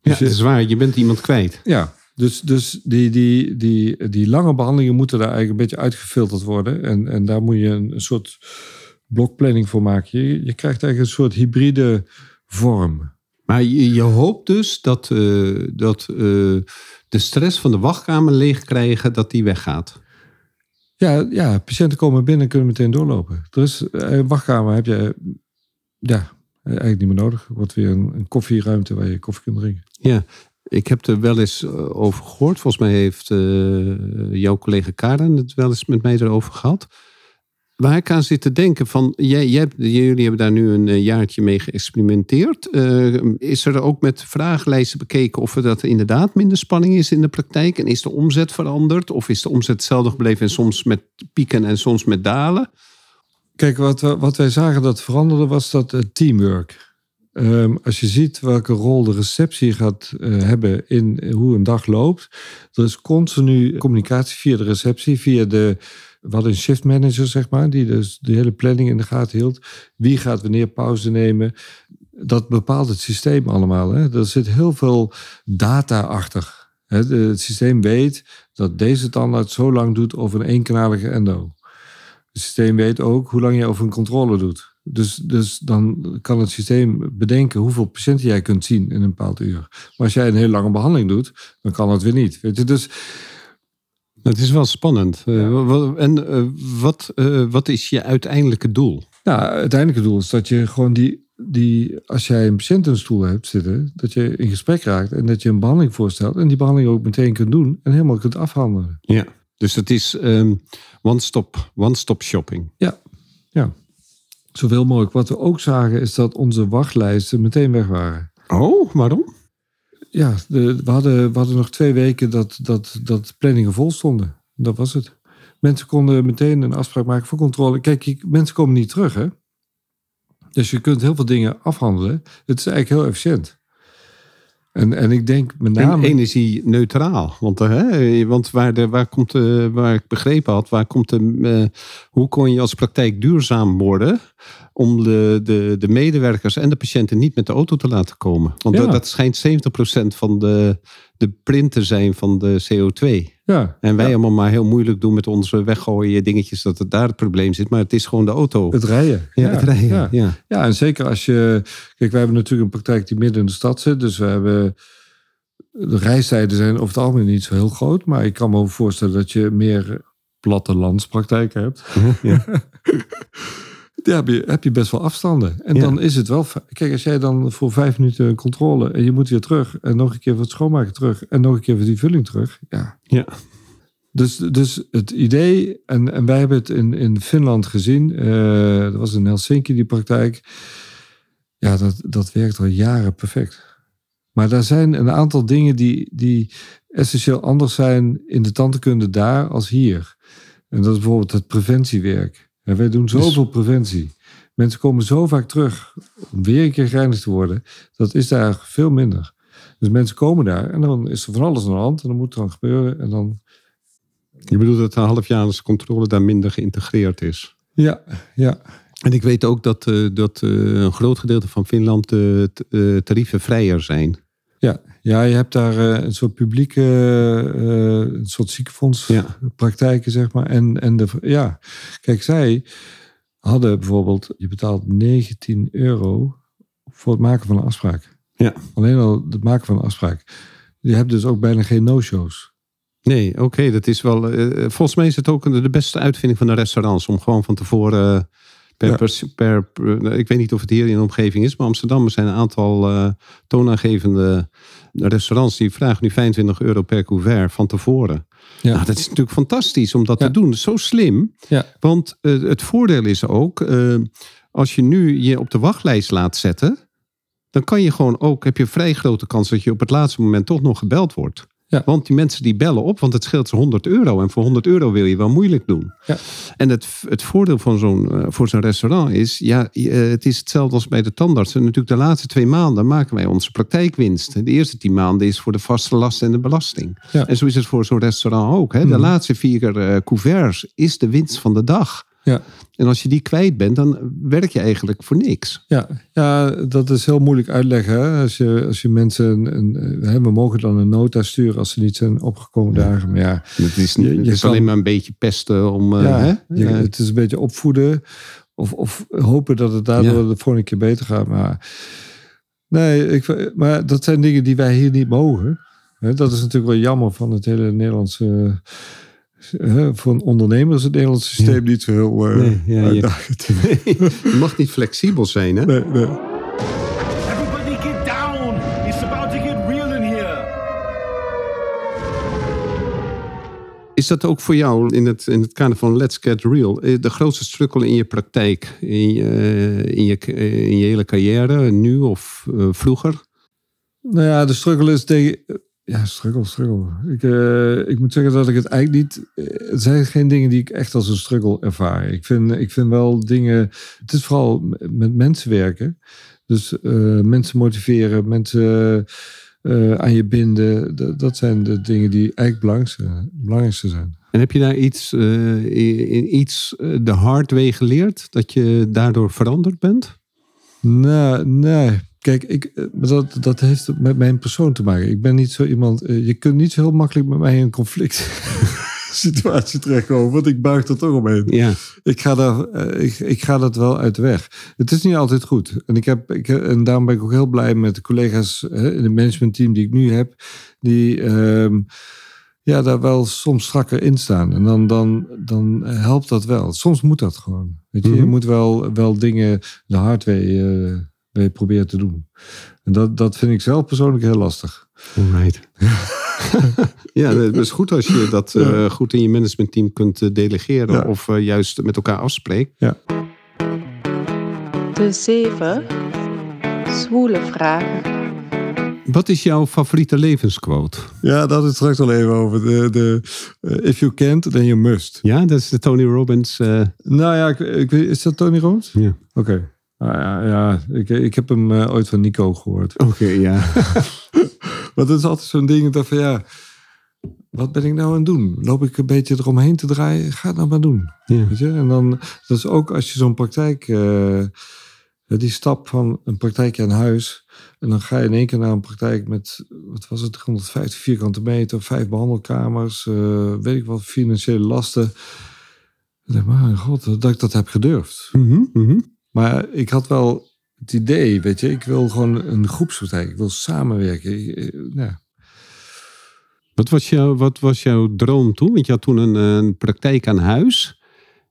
Ja, Dus is waar. Je bent iemand kwijt. Ja, dus, dus die, die, die, die lange behandelingen moeten daar eigenlijk een beetje uitgefilterd worden. En, en daar moet je een, een soort blokplanning voor maken. Je, je krijgt eigenlijk een soort hybride vorm. Maar je, je hoopt dus dat, eh, dat eh, de stress van de wachtkamer leeg krijgen, dat die weggaat. Ja, ja, patiënten komen binnen en kunnen meteen doorlopen. Er is eh, een wachtkamer heb je ja, eigenlijk niet meer nodig. Wordt weer een, koffieruimte waar je koffie kunt drinken. Ja, ik heb er wel eens eh, over gehoord. Volgens mij heeft eh, jouw collega Karen het wel eens met mij erover gehad. Waar ik aan zit te denken van, jij, jij, jullie hebben daar nu een eh, jaartje mee geëxperimenteerd. Eh, is er ook met vragenlijsten bekeken of er dat inderdaad minder spanning is in de praktijk? En is de omzet veranderd? Of is de omzet hetzelfde gebleven en soms met pieken en soms met dalen? Kijk, wat, wat wij zagen dat veranderde was dat eh, teamwork. Ehm, als je ziet welke rol de receptie gaat hebben in hoe een dag loopt. Er is continu communicatie via de receptie, via de. Hadden een shift manager, zeg maar, die dus de hele planning in de gaten hield. Wie gaat wanneer pauze nemen? Dat bepaalt het systeem allemaal. Hè? Er zit heel veel data achter. Het systeem weet dat deze tandarts zo lang doet over een eenkanalige endo. Het systeem weet ook hoe lang je over een controle doet. Dus, dus dan kan het systeem bedenken hoeveel patiënten jij kunt zien in een bepaald uur. Maar als jij een heel lange behandeling doet, dan kan het weer niet. Weet je? Dus Het is wel spannend. Eh, en eh, wat, eh, wat is je uiteindelijke doel? nou, uiteindelijke doel is dat je gewoon die, die, als jij een patiënt in een stoel hebt zitten, dat je in gesprek raakt en dat je een behandeling voorstelt en die behandeling ook meteen kunt doen en helemaal kunt afhandelen. Ja. Dus het is ehm, one-stop one stop shopping. Ja, ja. Zoveel mogelijk. Wat we ook zagen is dat onze wachtlijsten meteen weg waren. Oh, waarom? Ja, de, we, hadden, we hadden nog twee weken dat, dat, dat planningen vol stonden. Dat was het. Mensen konden meteen een afspraak maken voor controle. Kijk, je- mensen komen niet terug, hè? Dus je kunt heel veel dingen afhandelen. Het is eigenlijk heel efficiënt. En, en ik denk met name... energie-neutraal. Want, eh, hè, want waar, de, waar, komt de, waar ik begrepen had, waar komt de, eh, hoe kon je als praktijk duurzaam worden om de, de, de medewerkers en de patiënten niet met de auto te laten komen? Want Ja. dat, dat schijnt 70% van de, de print te zijn van de CO2. Ja, En wij ja, allemaal maar heel moeilijk doen met onze weggooien dingetjes dat het daar het probleem zit. Maar het is gewoon de auto. het rijden. ja, het rijden. Ja. Ja. Ja, en zeker als je. Kijk, wij hebben natuurlijk een praktijk die midden in de stad zit. Dus we hebben. De reistijden zijn over het algemeen niet zo heel groot. Maar ik kan me ook voorstellen dat je meer plattelandspraktijken hebt. Ja. Ja, heb je, heb je best wel afstanden. En Ja. dan is het wel. Kijk, als jij dan voor vijf minuten controle. en je moet weer terug. en nog een keer voor het schoonmaken terug. en nog een keer voor die vulling terug. Ja. Ja. Dus, dus het idee. En, en wij hebben het in, in Finland gezien. eh dat was in Helsinki die praktijk. Ja, dat, dat werkt al jaren perfect. Maar er zijn een aantal dingen die, die essentieel anders zijn in de tandheelkunde daar als hier. En dat is bijvoorbeeld het preventiewerk. En wij doen zoveel preventie. Mensen komen zo vaak terug om weer een keer gereinigd te worden. Dat is daar veel minder. Dus mensen komen daar en dan is er van alles aan de hand. En dan moet het dan gebeuren. En dan, Je bedoelt dat de halfjaarlijkse controle daar minder geïntegreerd is? ja, ja, En ik weet ook dat, eh, dat eh, een groot gedeelte van Finland t- eh, tarieven vrijer zijn. Ja. Ja, je hebt daar eh, een soort publieke, eh, een soort ziekenfondspraktijken, zeg maar. En, en de, ja, kijk, zij hadden bijvoorbeeld, je betaalt 19 euro voor het maken van een afspraak. Ja. Alleen al het maken van een afspraak. Je hebt dus ook bijna geen no-shows. Nee, oké, dat is wel. eh, volgens mij is het ook de beste uitvinding van de restaurants om gewoon van tevoren. Per, Ja. per, per- per- ik weet niet of het hier in de omgeving is, maar Amsterdam er zijn een aantal eh, toonaangevende restaurants die vragen nu 25 euro per couvert van tevoren. Ja. Nou, dat is natuurlijk fantastisch om dat Ja. te doen. Zo slim. Ja. Want eh, het voordeel is ook, eh, als je nu je op de wachtlijst laat zetten, dan kan je gewoon ook, heb je een vrij grote kans dat je op het laatste moment toch nog gebeld wordt. Ja. Want die mensen die bellen op, want het scheelt ze 100 euro. En voor 100 euro wil je wel moeilijk doen. Ja. En het, het voordeel van zo'n, eh, voor zo'n restaurant is, ja, eh, het is hetzelfde als bij de tandarts. En natuurlijk de laatste twee maanden maken wij onze praktijkwinst. De eerste tien maanden is voor de vaste lasten en de belasting. Ja. En zo is het voor zo'n restaurant ook. Hè? De Mhm. laatste vier eh, couverts is de winst van de dag. Ja. En als je die kwijt bent, dan werk je eigenlijk voor niks. Ja, ja, dat is heel moeilijk uitleggen. Hè? Als, je, als je mensen. Een, een, hè, we mogen dan een nota sturen als ze niet zijn opgekomen dagen. Maar ja, Het is, Je- je het is kan- alleen maar een beetje pesten om. eh, ja hè? je- het is een beetje opvoeden. Of, of hopen dat het daardoor Ja. de volgende keer beter gaat. Maar, nee, ik, maar dat zijn dingen die wij hier niet mogen. Dat is natuurlijk wel jammer van het hele Nederlandse voor een ondernemer is het Nederlandse systeem niet zo heel uh, Nee, ja, je- uitdagend. Je mag niet flexibel zijn, hè? Nee, nee. Everybody get down! It's about to get real in here! Is dat ook voor jou in het, in het kader van Let's Get Real eh, de grootste struggle in je praktijk, in je, in je, in je hele carrière, nu of eh, vroeger? Nou ja, de struggle is tegen. Ja, struggle, struggle. Ik, eh, ik moet zeggen dat ik het eigenlijk niet. eh, Het zijn geen dingen die ik echt als een struggle ervaar. Ik vind, ik vind wel dingen. Het is vooral met mensen werken. Dus eh, mensen motiveren, mensen eh, aan je binden. Dat, zijn de dingen die eigenlijk belangrijkste, belangrijkste zijn. En heb je daar iets, eh, in, in iets eh, de hard way geleerd, dat je daardoor veranderd bent? Nee, nee. Kijk, ik, eh, maar dat, dat heeft met mijn persoon te maken. Ik ben niet zo iemand. eh, Je kunt niet zo heel makkelijk met mij in een conflict situatie terechtkomen, want ik buig er toch omheen. Ja, Ik ga, daar, eh, ik, ik ga dat wel uit de weg. Het is niet altijd goed. En, ik heb, ik, en daarom ben ik ook heel blij met de collega's hè, in het managementteam die ik nu heb. Die ehm, ja, daar wel soms strakker in staan. En dan, dan, dan helpt dat wel. Soms moet dat gewoon. Weet je, je Mhm. moet wel, wel dingen de hard way, eh, way proberen te doen. En dat, dat vind ik zelf persoonlijk heel lastig. alright. ja, het is goed als je dat eh, goed in je managementteam kunt eh, delegeren Ja. of eh, juist met elkaar afspreekt. De zeven zwoele vragen. Wat is jouw favoriete levensquote? Ja, dat is straks al even over. De, de, if you can't, then you must. Ja, dat is de Tony Robbins. eh, Nou ja, ik, is dat Tony Robbins? ja. Oké. Ja, ja ik, ik heb hem eh, ooit van Nico gehoord. Oké, ja. Want het is altijd zo'n ding dat van ja, wat ben ik nou aan het doen? Loop ik een beetje eromheen te draaien? Ga het nou maar doen. ja. Weet je? En dan, dat is ook als je zo'n praktijk, eh, die stap van een praktijk aan huis. En dan ga je in één keer naar een praktijk met, wat was het, 150 vierkante meter, vijf behandelkamers, eh, weet ik wat, financiële lasten. Denk, maar god, dat ik dat heb gedurfd. Mhm. Maar ik had wel het idee, weet je, ik wil gewoon een groepspraktijk. Ik wil samenwerken. Eh, ja. Wat, was jouw, wat was jouw droom toen? Want je had toen een, een praktijk aan huis.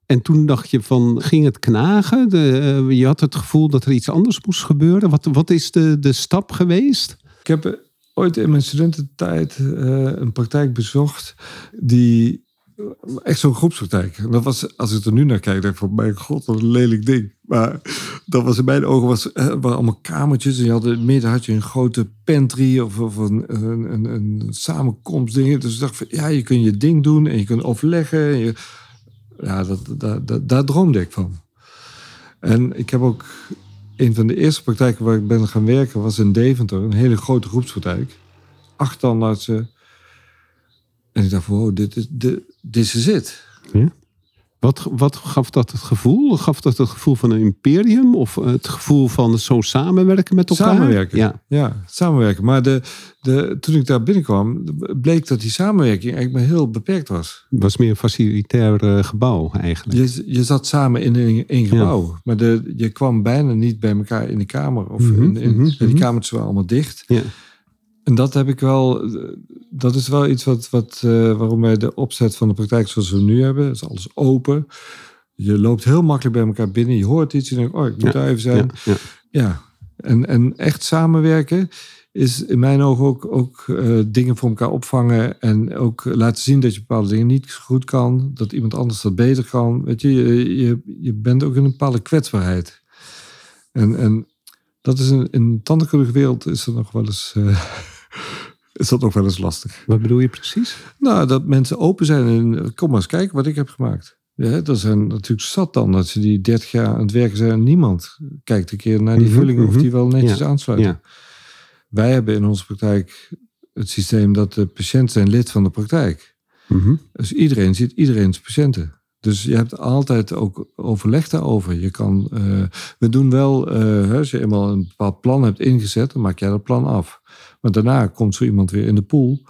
En toen dacht je van, ging het knagen? De, eh, je had het gevoel dat er iets anders moest gebeuren. Wat, wat is de, de stap geweest? Ik heb ooit in mijn studententijd eh, een praktijk bezocht die echt zo'n groepspraktijk. En dat was, als ik er nu naar kijk, denk ik van, mijn god, wat een lelijk ding. Maar dat was in mijn ogen, was, eh, waren allemaal kamertjes. En je had in het midden had je een grote pantry of, of een, een, een, een. Dus ik dacht van, ja, je kunt je ding doen en je kunt overleggen. En je, ja, dat, dat, dat, daar droomde ik van. En ik heb ook een van de eerste praktijken waar ik ben gaan werken was in Deventer. Een hele grote groepspraktijk. Acht. En ik dacht wow, dit is, dit, dit is het. Wat, wat gaf dat het gevoel? Gaf dat het gevoel van een imperium? Of het gevoel van zo samenwerken met elkaar? Samenwerken. Ja. Ja, samenwerken. Maar de, de, toen ik daar binnenkwam, bleek dat die samenwerking eigenlijk maar heel beperkt was. Het was meer een facilitair eh, gebouw eigenlijk. Je, je zat samen in één gebouw, maar de, je kwam bijna niet bij elkaar in de kamer. Of Mhm, in, in, mhm, Die mhm. kamers waren allemaal dicht. Ja. En dat heb ik wel, dat is wel iets wat, wat, eh, waarom wij de opzet van de praktijk zoals we nu hebben, is alles open. Je loopt heel makkelijk bij elkaar binnen, je hoort iets je denkt, oh, ik moet Ja, daar even zijn. Ja, ja. Ja, en, en echt samenwerken is in mijn ogen ook, ook eh, dingen voor elkaar opvangen. En ook laten zien dat je bepaalde dingen niet goed kan. Dat iemand anders dat beter kan. Weet je, je, je, je bent ook in een bepaalde kwetsbaarheid. En, en dat is in, in de tandheelkundige wereld is dat nog wel eens... eh, is dat nog wel eens lastig. Wat bedoel je precies? Nou, dat mensen open zijn en kom maar eens kijken wat ik heb gemaakt. Ja, er zijn natuurlijk zat dan dat ze die 30 jaar aan het werken zijn en niemand kijkt een keer naar die Mhm, vullingen of mhm. die wel netjes Ja, aansluiten. Ja. Wij hebben in onze praktijk het systeem dat de patiënten zijn lid van de praktijk. Mhm. Dus iedereen ziet iedereen's patiënten. Dus je hebt altijd ook overleg daarover. Je kan, eh, we doen wel, eh, als je eenmaal een bepaald plan hebt ingezet, dan maak jij dat plan af. Maar daarna komt zo iemand weer in de pool.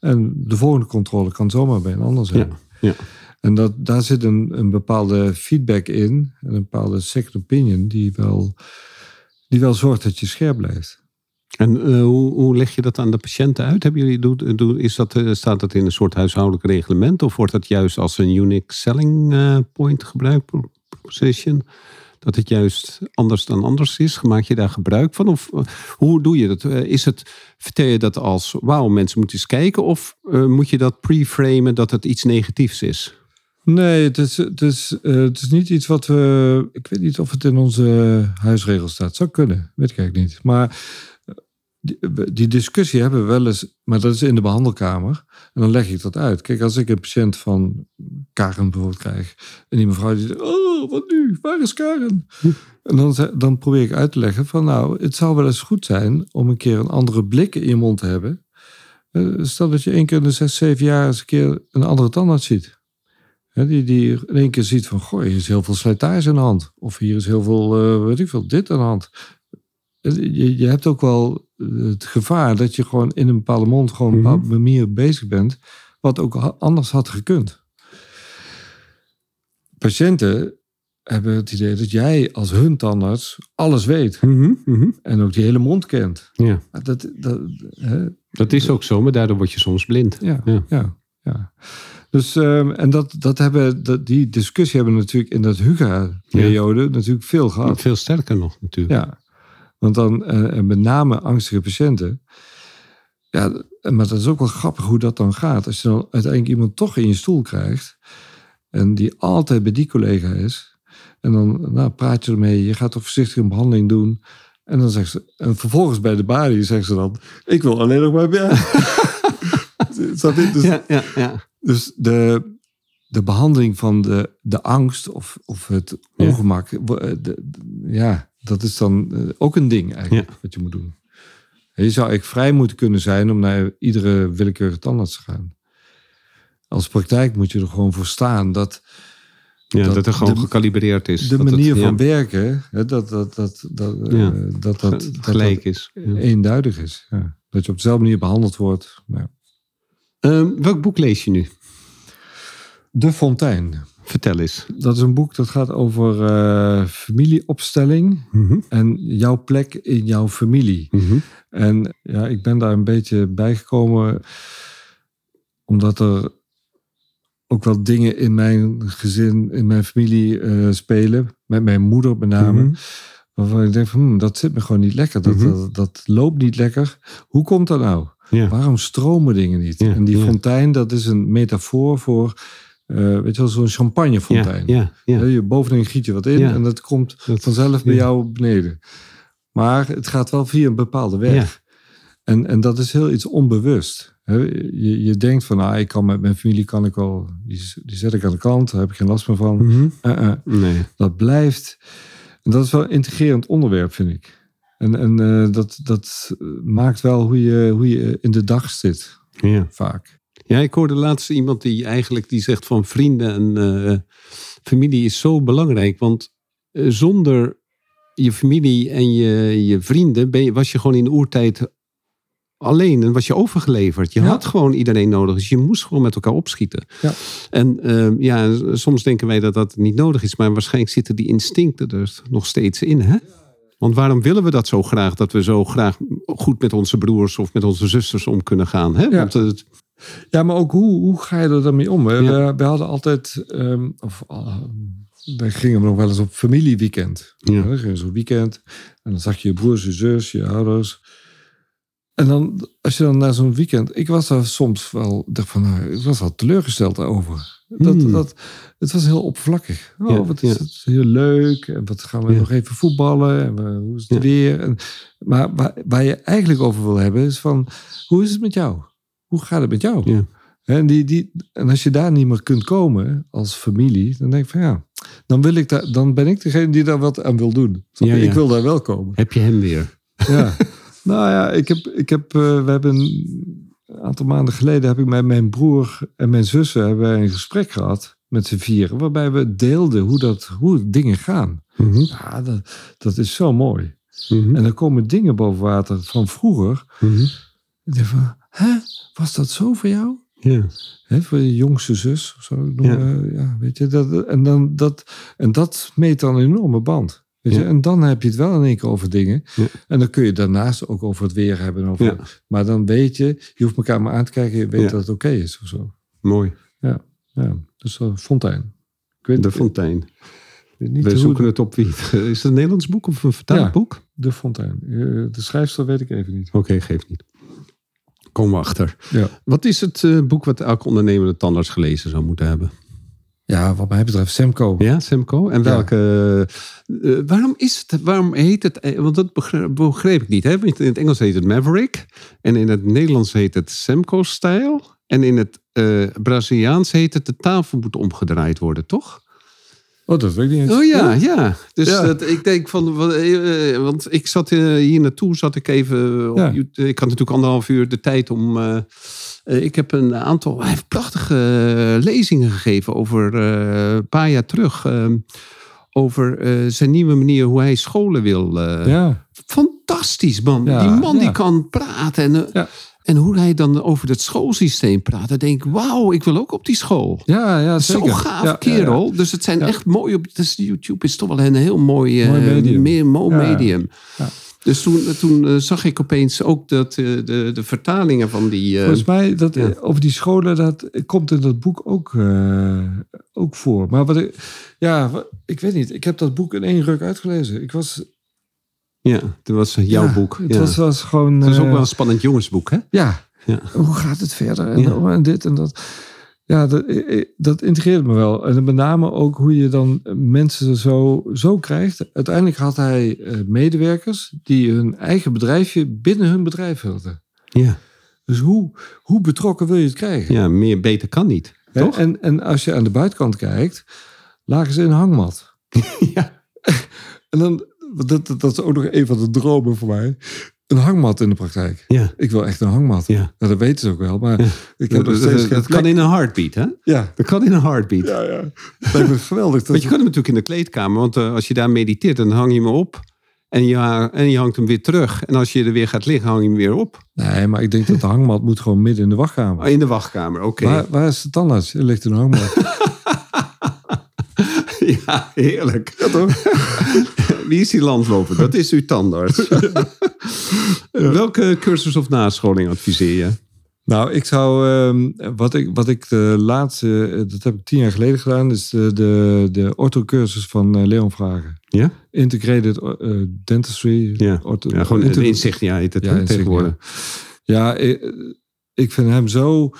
En de volgende controle kan zomaar bij een ander zijn. Ja, ja. En dat, daar zit een, een bepaalde feedback in, en een bepaalde second opinion, die wel, die wel zorgt dat je scherp blijft. En eh, hoe, hoe leg je dat aan de patiënten uit? Hebben jullie, doe, doe- is dat, eh, staat dat in een soort huishoudelijk reglement? Of wordt dat juist als een unique selling eh, point gebruikt, pro- proposition? Dat het juist anders dan anders is? Maak je daar gebruik van? Of eh, hoe doe je dat? Eh, is het, vertel je dat als, wauw, mensen moeten eens kijken? Of eh, moet je dat pre-framen dat het iets negatiefs is? Nee, het is, het, is, het is niet iets wat we. Ik weet niet of het in onze huisregels staat. Zou kunnen, weet ik eigenlijk niet. Maar die, discussie hebben we wel eens, maar dat is in de behandelkamer. En dan leg ik dat uit. Kijk, als ik een patiënt van Karen bijvoorbeeld krijg. En die mevrouw die zegt: Oh, wat nu? Waar is Karen? En dan, dan probeer ik uit te leggen van nou, het zou wel eens goed zijn om een keer een andere blik in je mond te hebben. Eh, Stel dat je één keer in de zes, zeven jaar eens een keer een andere tandarts ziet. Die, die in één keer ziet van, goh, hier is heel veel slijtage aan de hand. Of hier is heel veel, eh, weet ik veel, dit aan de hand. Je, je hebt ook wel het gevaar dat je gewoon in een bepaalde mond gewoon op een bepaalde manier bezig bent. Wat ook anders had gekund. Patiënten hebben het idee dat jij als hun tandarts alles weet. En ook die hele mond kent. Ja, Dat, dat, hè, dat is ook zo, maar daardoor word je soms blind. ja, Ja. ja. ja, Dus, ehm, en dat, dat hebben, dat, die discussie hebben we natuurlijk in dat Huga-periode natuurlijk veel gehad. Veel sterker nog natuurlijk. Ja, want dan, eh, en met name angstige patiënten. Ja, maar dat is ook wel grappig hoe dat dan gaat. Als je dan uiteindelijk iemand toch in je stoel krijgt. En die altijd bij die collega is. En dan nou, praat je ermee. Je gaat toch voorzichtig een behandeling doen. En dan zegt ze. En vervolgens bij de balie zegt ze dan. Ik wil alleen nog maar bij jou. Dus, ja, ja. ja. dus de, de behandeling van de, de angst of, of het ongemak, eh, de- de- ja, dat is dan eh, ook een ding eigenlijk Ja. wat je moet doen. Je zou eigenlijk vrij moeten kunnen zijn om naar iedere willekeurige tandarts te gaan. Als praktijk moet je er gewoon voor staan dat Ja, dat, Dat er gewoon de- gekalibreerd is. de dat het, manier ja, van werken, hè, dat dat, dat, dat, eh, Ja. dat, dat, dat, gelijk dat is. Eenduidig is. Dat je op dezelfde manier behandeld wordt. Ehm, welk boek lees je nu? De Fontein. Vertel eens. Dat is een boek dat gaat over eh, familieopstelling en jouw plek in jouw familie. Mhm. En ja, ik ben daar een beetje bijgekomen omdat er ook wel dingen in mijn gezin, in mijn familie eh, spelen. Met mijn moeder met name. Mhm. Waarvan ik denk van, hmm, dat zit me gewoon niet lekker. Dat, Mhm. dat, dat loopt niet lekker. Hoe komt dat nou? Ja. Waarom stromen dingen niet? Ja, en die ja. fontein, dat is een metafoor voor, eh, weet je wel, zo'n champagnefontein. Ja, ja, ja. Hè, Je bovenin giet je wat in en dat komt Dat- vanzelf bij jou beneden. Maar het gaat wel via een bepaalde weg. En, en dat is heel iets onbewust. Je, je denkt van, ah, ik kan met mijn familie, kan ik wel, die, die zet ik aan de kant, daar heb ik geen last meer van. Mhm. Eh, eh. Nee. Dat blijft, en dat is wel een integrerend onderwerp, vind ik. En, en dat, dat maakt wel hoe je, hoe je in de dag zit, Ja. vaak. Ja, ik hoorde laatst iemand die eigenlijk die zegt van vrienden en eh, familie is zo belangrijk. Want eh, zonder je familie en je, je vrienden ben je, was je gewoon in de oertijd alleen en was je overgeleverd. Je Ja. had gewoon iedereen nodig. Dus je moest gewoon met elkaar opschieten. Ja. En ehm, ja, soms denken wij dat dat niet nodig is. Maar waarschijnlijk zitten die instincten er nog steeds in. Hè? Want waarom willen we dat zo graag? Dat we zo graag goed met onze broers of met onze zusters om kunnen gaan. Hè? Ja. Want het, Ja, maar ook hoe, hoe ga je er dan mee om? We, Ja. we, we hadden altijd, ehm, of uh, wij gingen nog wel eens op familieweekend. Ja. Dan ging je zo'n weekend en dan zag je je broers, je zus, je ouders. En dan, als je dan naar zo'n weekend, ik was daar soms wel, dacht van, nou, ik was wel teleurgesteld over. Dat, Hmm. dat, het was heel oppervlakkig. Oh, Ja, wat is ja. het heel leuk. En wat gaan we Ja. nog even voetballen? En we- hoe is het weer? En, maar waar, waar je eigenlijk over wil hebben is van, hoe is het met jou? Hoe gaat het met jou? Ja. En, die, die, en als je daar niet meer kunt komen als familie, dan denk ik van ja, dan, wil ik daar, dan ben ik degene die daar wat aan wil doen. Ja. Ik wil daar wel komen. heb je hem weer? Ja. nou ja, ik heb, ik heb, eh, we hebben een aantal maanden geleden heb ik met mijn broer en mijn zussen hebben wij een gesprek gehad met z'n vieren, waarbij we deelden hoe, dat, hoe dingen gaan. Mhm. Ja, dat, dat is zo mooi. Mhm. En er komen dingen boven water van vroeger. Mhm. Ik denk van, hè, was dat zo voor jou? Ja. Hè, voor je jongste zus of zo. noemen we, ja. weet je, dat, en, dan, dat, en dat meet dan een enorme band. Weet je? Ja. En dan heb je het wel in één keer over dingen. Ja. En dan kun je daarnaast ook over het weer hebben. Over, Ja. Maar dan weet je, je hoeft elkaar maar aan te kijken. Je weet Ja. dat het oké is of zo. Mooi. Ja, dus uh, Fontijn. Ik weet De Fontein. niet We zoeken het op wie. Is het een Nederlands boek of een vertaald Ja. boek? De Fontijn. Eh, De schrijfster weet ik even niet. Oké, geeft niet. Komen we achter. Ja. Wat is het eh, boek wat elke ondernemende tandarts gelezen zou moeten hebben? Ja, wat mij betreft Semco. Ja, Semco. En welke. eh, waarom is het. Waarom heet het. eh, Want dat begreep, ik niet. Hè? Want In het Engels heet het Maverick. En in het Nederlands heet het Semco-stijl. En in het eh, Braziliaans heet het. De tafel moet omgedraaid worden, toch? Oh, dat weet ik niet. Oh ja, ja. Dus Ja. Dat, ik denk van. wat, eh, Want ik zat eh, hier naartoe, zat ik even. Op, Ja. Ik had natuurlijk anderhalf uur de tijd om. eh, eh, ik heb een aantal. Hij heeft prachtige eh, lezingen gegeven over. eh, een paar jaar terug. eh, over eh, zijn nieuwe manier hoe hij scholen wil. eh, Ja, Fantastisch, man. Ja, die man die kan praten. En, eh, Ja. En hoe hij dan over het schoolsysteem praat. Dan denk ik, wauw, ik wil ook op die school. ja, ja Zo zeker. gaaf Ja, ja, kerel. Dus het zijn echt mooie... Dus YouTube is toch wel een heel mooi, eh, Mooi medium. meer mooi medium. Ja. Dus toen, toen eh, zag ik opeens ook dat, eh, de, de vertalingen van die... Volgens mij, dat, ja. over die scholen, dat komt in dat boek ook, ook voor. Maar wat ik, ja, ik weet niet. Ik heb dat boek in één ruk uitgelezen. Ik was, ja, dat was jouw ja, boek. Het ja. was, was gewoon... het is ook eh, wel een spannend jongensboek, hè? Ja. Ja. Hoe gaat het verder? En, oh, dit en dat. Ja, dat, eh, eh, dat integreert me wel. En met name ook hoe je dan mensen zo, zo krijgt. Uiteindelijk had hij eh, medewerkers die hun eigen bedrijfje binnen hun bedrijf hadden. Ja, Dus hoe, hoe betrokken wil je het krijgen? ja meer beter kan niet. Toch? En, en als je aan de buitenkant kijkt, lagen ze in een hangmat. Ja. En dan, dat, dat, dat is ook nog een van de dromen voor mij. Een hangmat in de praktijk. Ja. Ik wil echt een hangmat. Ja. Nou, dat weten ze ook wel, maar Ja. ik heb dat, steeds dat- geen dat kan in een heartbeat, hè? Ja, Dat kan in een heartbeat. ja, ja. Dat me geweldig. Dat Want je kan hem natuurlijk in de kleedkamer. Want eh, als je daar mediteert, dan hang je hem op. En je, en je hangt hem weer terug. En als je er weer gaat liggen, hang je hem weer op. Nee, maar ik denk dat de hangmat moet gewoon midden in de wachtkamer. Oh, In de wachtkamer, oké. Waar, waar is de tandarts? Er ligt een hangmat. Ja, heerlijk. Ja, toch? Wie is die landloper? Dat is uw tandarts. Welke cursus of nascholing adviseer je? nou, ik zou... ehm, wat, ik, wat ik de laatste... eh, Dat heb ik tien jaar geleden gedaan. is de, de, de orthocursus van eh, Leon Vragen. Ja? Integrated eh, Dentistry. Ja, Ortho- ja gewoon Inter- ja, heet het Ja, tegenwoordig. Ja, ik, ik vind hem zo...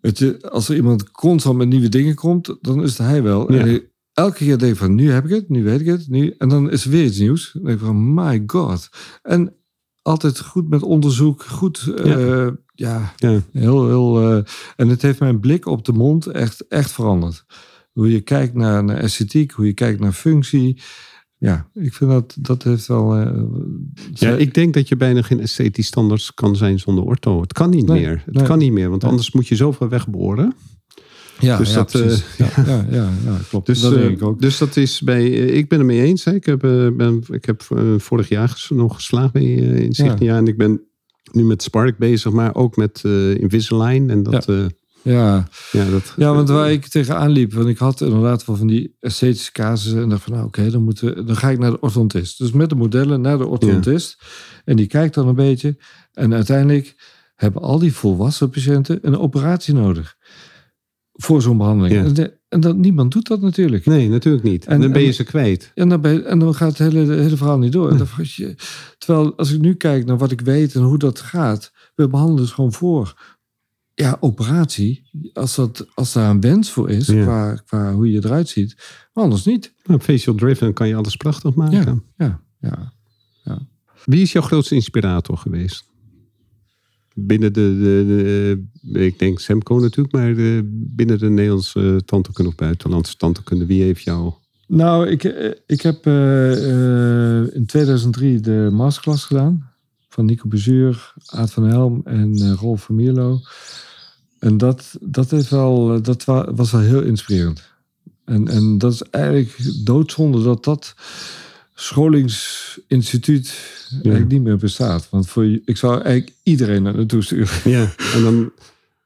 Je, als er iemand constant met nieuwe dingen komt, dan is het hij wel. Ja. En elke keer denk ik van, nu heb ik het, nu weet ik het. Nu, en dan is er weer iets nieuws. Dan denk ik van, my god. En altijd goed met onderzoek, goed... eh, ja, Ja. heel, heel... eh, en het heeft mijn blik op de mond echt, echt veranderd. Hoe je kijkt naar, naar esthetiek, hoe je kijkt naar functie. Ja, ik vind dat, dat heeft wel... eh, Ja, ik denk dat je bijna geen esthetisch standaard kan zijn zonder ortho. Het kan niet Nee, meer. Het nee. kan niet meer, want Nee. anders moet je zoveel wegboren. Ja, Dus ja, dat, eh, ja, ja, ja, ja, klopt. Dus, dat eh, denk ik ook. dus dat is bij. eh, ik ben het mee eens. Hè. Ik heb, ben, ik heb vorig jaar nog geslaagd bij uh, Insignia. En ik ben nu met Spark bezig, maar ook met Invisalign. En dat. Ja, Ja. ja, dat, ja, want waar ik tegenaan liep, want ik had inderdaad wel van die esthetische casussen en dacht van, nou oké, dan, moeten- dan ga ik naar de orthodontist. Dus met de modellen naar de orthodontist. En die kijkt dan een beetje. En uiteindelijk hebben al die volwassen patiënten een operatie nodig. Voor zo'n behandeling. Ja. En, dat, niemand doet dat natuurlijk. Nee, natuurlijk niet. En, En- dan ben je ze kwijt. En dan, ben en dan gaat het hele, het hele verhaal niet door. Dan, terwijl als ik nu kijk naar wat ik weet en hoe dat gaat, we behandelen dus gewoon voor. Ja, operatie, als, dat, als daar een wens voor is, Ja. qua, qua hoe je eruit ziet, maar anders niet. Nou, facial driven kan je alles prachtig maken. Ja, ja, ja. Wie is jouw grootste inspirator geweest? Binnen de, de, de- ik denk Semco natuurlijk, maar de, binnen de Nederlandse tandheelkunde of buitenlandse tandheelkunde, wie heeft jou? Nou, ik, eh, ik heb eh, eh, in 2003 de masterclass gedaan van Nico Bezuur, Aad van Helm en eh, Rolf van Mierlo. En dat, dat, heeft wel, eh, dat wa- was wel heel inspirerend. En, en dat is eigenlijk doodzonde dat dat scholingsinstituut eigenlijk niet meer bestaat. Want voor, ik zou eigenlijk iedereen naar naartoe sturen. Ja, en dan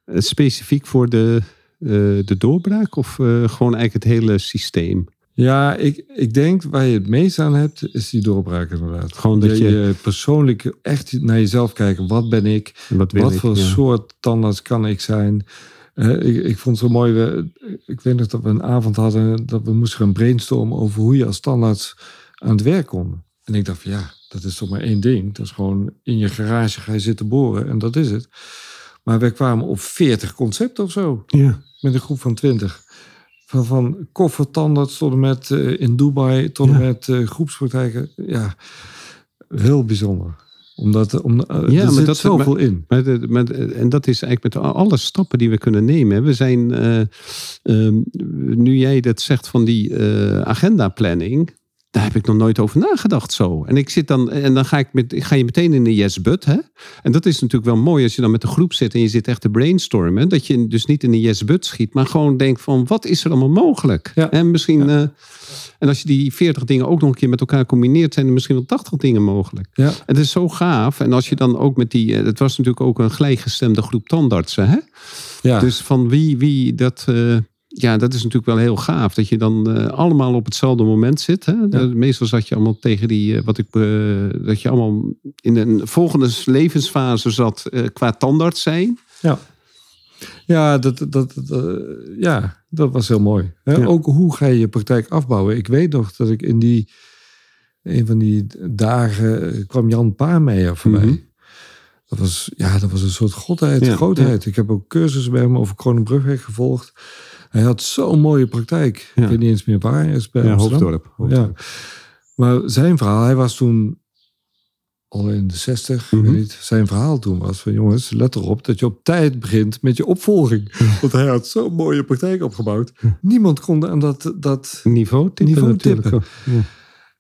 eh, specifiek voor de, eh, de doorbraak of eh, gewoon eigenlijk het hele systeem? Ja, ik, ik denk waar je het meest aan hebt, is die doorbraak inderdaad. Gewoon dat je- persoonlijk echt naar jezelf kijken. Wat ben ik? Wat ik? voor Ja. soort tandarts kan ik zijn? Ik, ik vond het zo mooi. We, ik weet nog dat we een avond hadden dat we moesten gaan brainstormen over hoe je als tandarts aan het werk kon. En ik dacht van ja, dat is toch maar één ding. Dat is gewoon in je garage ga je zitten boren en dat is het. Maar we kwamen op 40 concepten of zo Ja. met een groep van 20. Van, van koffertandarts tot en met eh, in Dubai, tot en Ja. met eh, groepspraktijken. Ja, heel bijzonder. Omdat om, eh, Ja, er maar zit dat- zoveel in. Maar maar en dat is eigenlijk met alle stappen die we kunnen nemen. We zijn, eh, ehm, nu jij dat zegt van die eh agendaplanning, daar heb ik nog nooit over nagedacht zo. En ik zit dan, en dan ga, ik met, ga je meteen in de yes but. Hè? En dat is natuurlijk wel mooi als je dan met de groep zit en je zit echt te brainstormen. Dat je dus niet in de yes but schiet, maar gewoon denkt van wat is er allemaal mogelijk? Ja. En misschien, eh, en als je die 40 dingen ook nog een keer met elkaar combineert, zijn er misschien wel 80 dingen mogelijk. Ja. Het is zo gaaf. En als je dan ook met die. eh, Het was natuurlijk ook een gelijkgestemde groep tandartsen. Hè? Ja. Dus van wie, wie dat. eh, ja, dat is natuurlijk wel heel gaaf. Dat je dan eh, allemaal op hetzelfde moment zit. Hè? De- meestal zat je allemaal tegen die. eh, wat ik, eh, dat je allemaal in een volgende levensfase zat eh, qua tandarts zijn. Ja, ja, dat, dat, dat, eh, ja, dat was heel mooi. Hè? Ja. Ook hoe ga je je praktijk afbouwen? Ik weet nog dat ik in die, een van die dagen eh, kwam Jan Paarmeijer voorbij. Mhm. Dat was, ja, dat was een soort godheid, Ja, grootheid. Ik heb ook cursussen bij hem over Kronenbrugweg gevolgd. Hij had zo'n mooie praktijk. Ja. Ik weet niet eens meer waar. Hij is bij Ja, Amsterdam. Hoofddorp. Hoofddorp. Ja. Maar zijn verhaal, hij was toen al in de 60, Mhm. weet niet. Zijn verhaal toen was van jongens, let erop dat je op tijd begint met je opvolging. Want hij had zo'n mooie praktijk opgebouwd. Niemand kon aan dat, dat Niveau tippen Niveau tippen. Ja.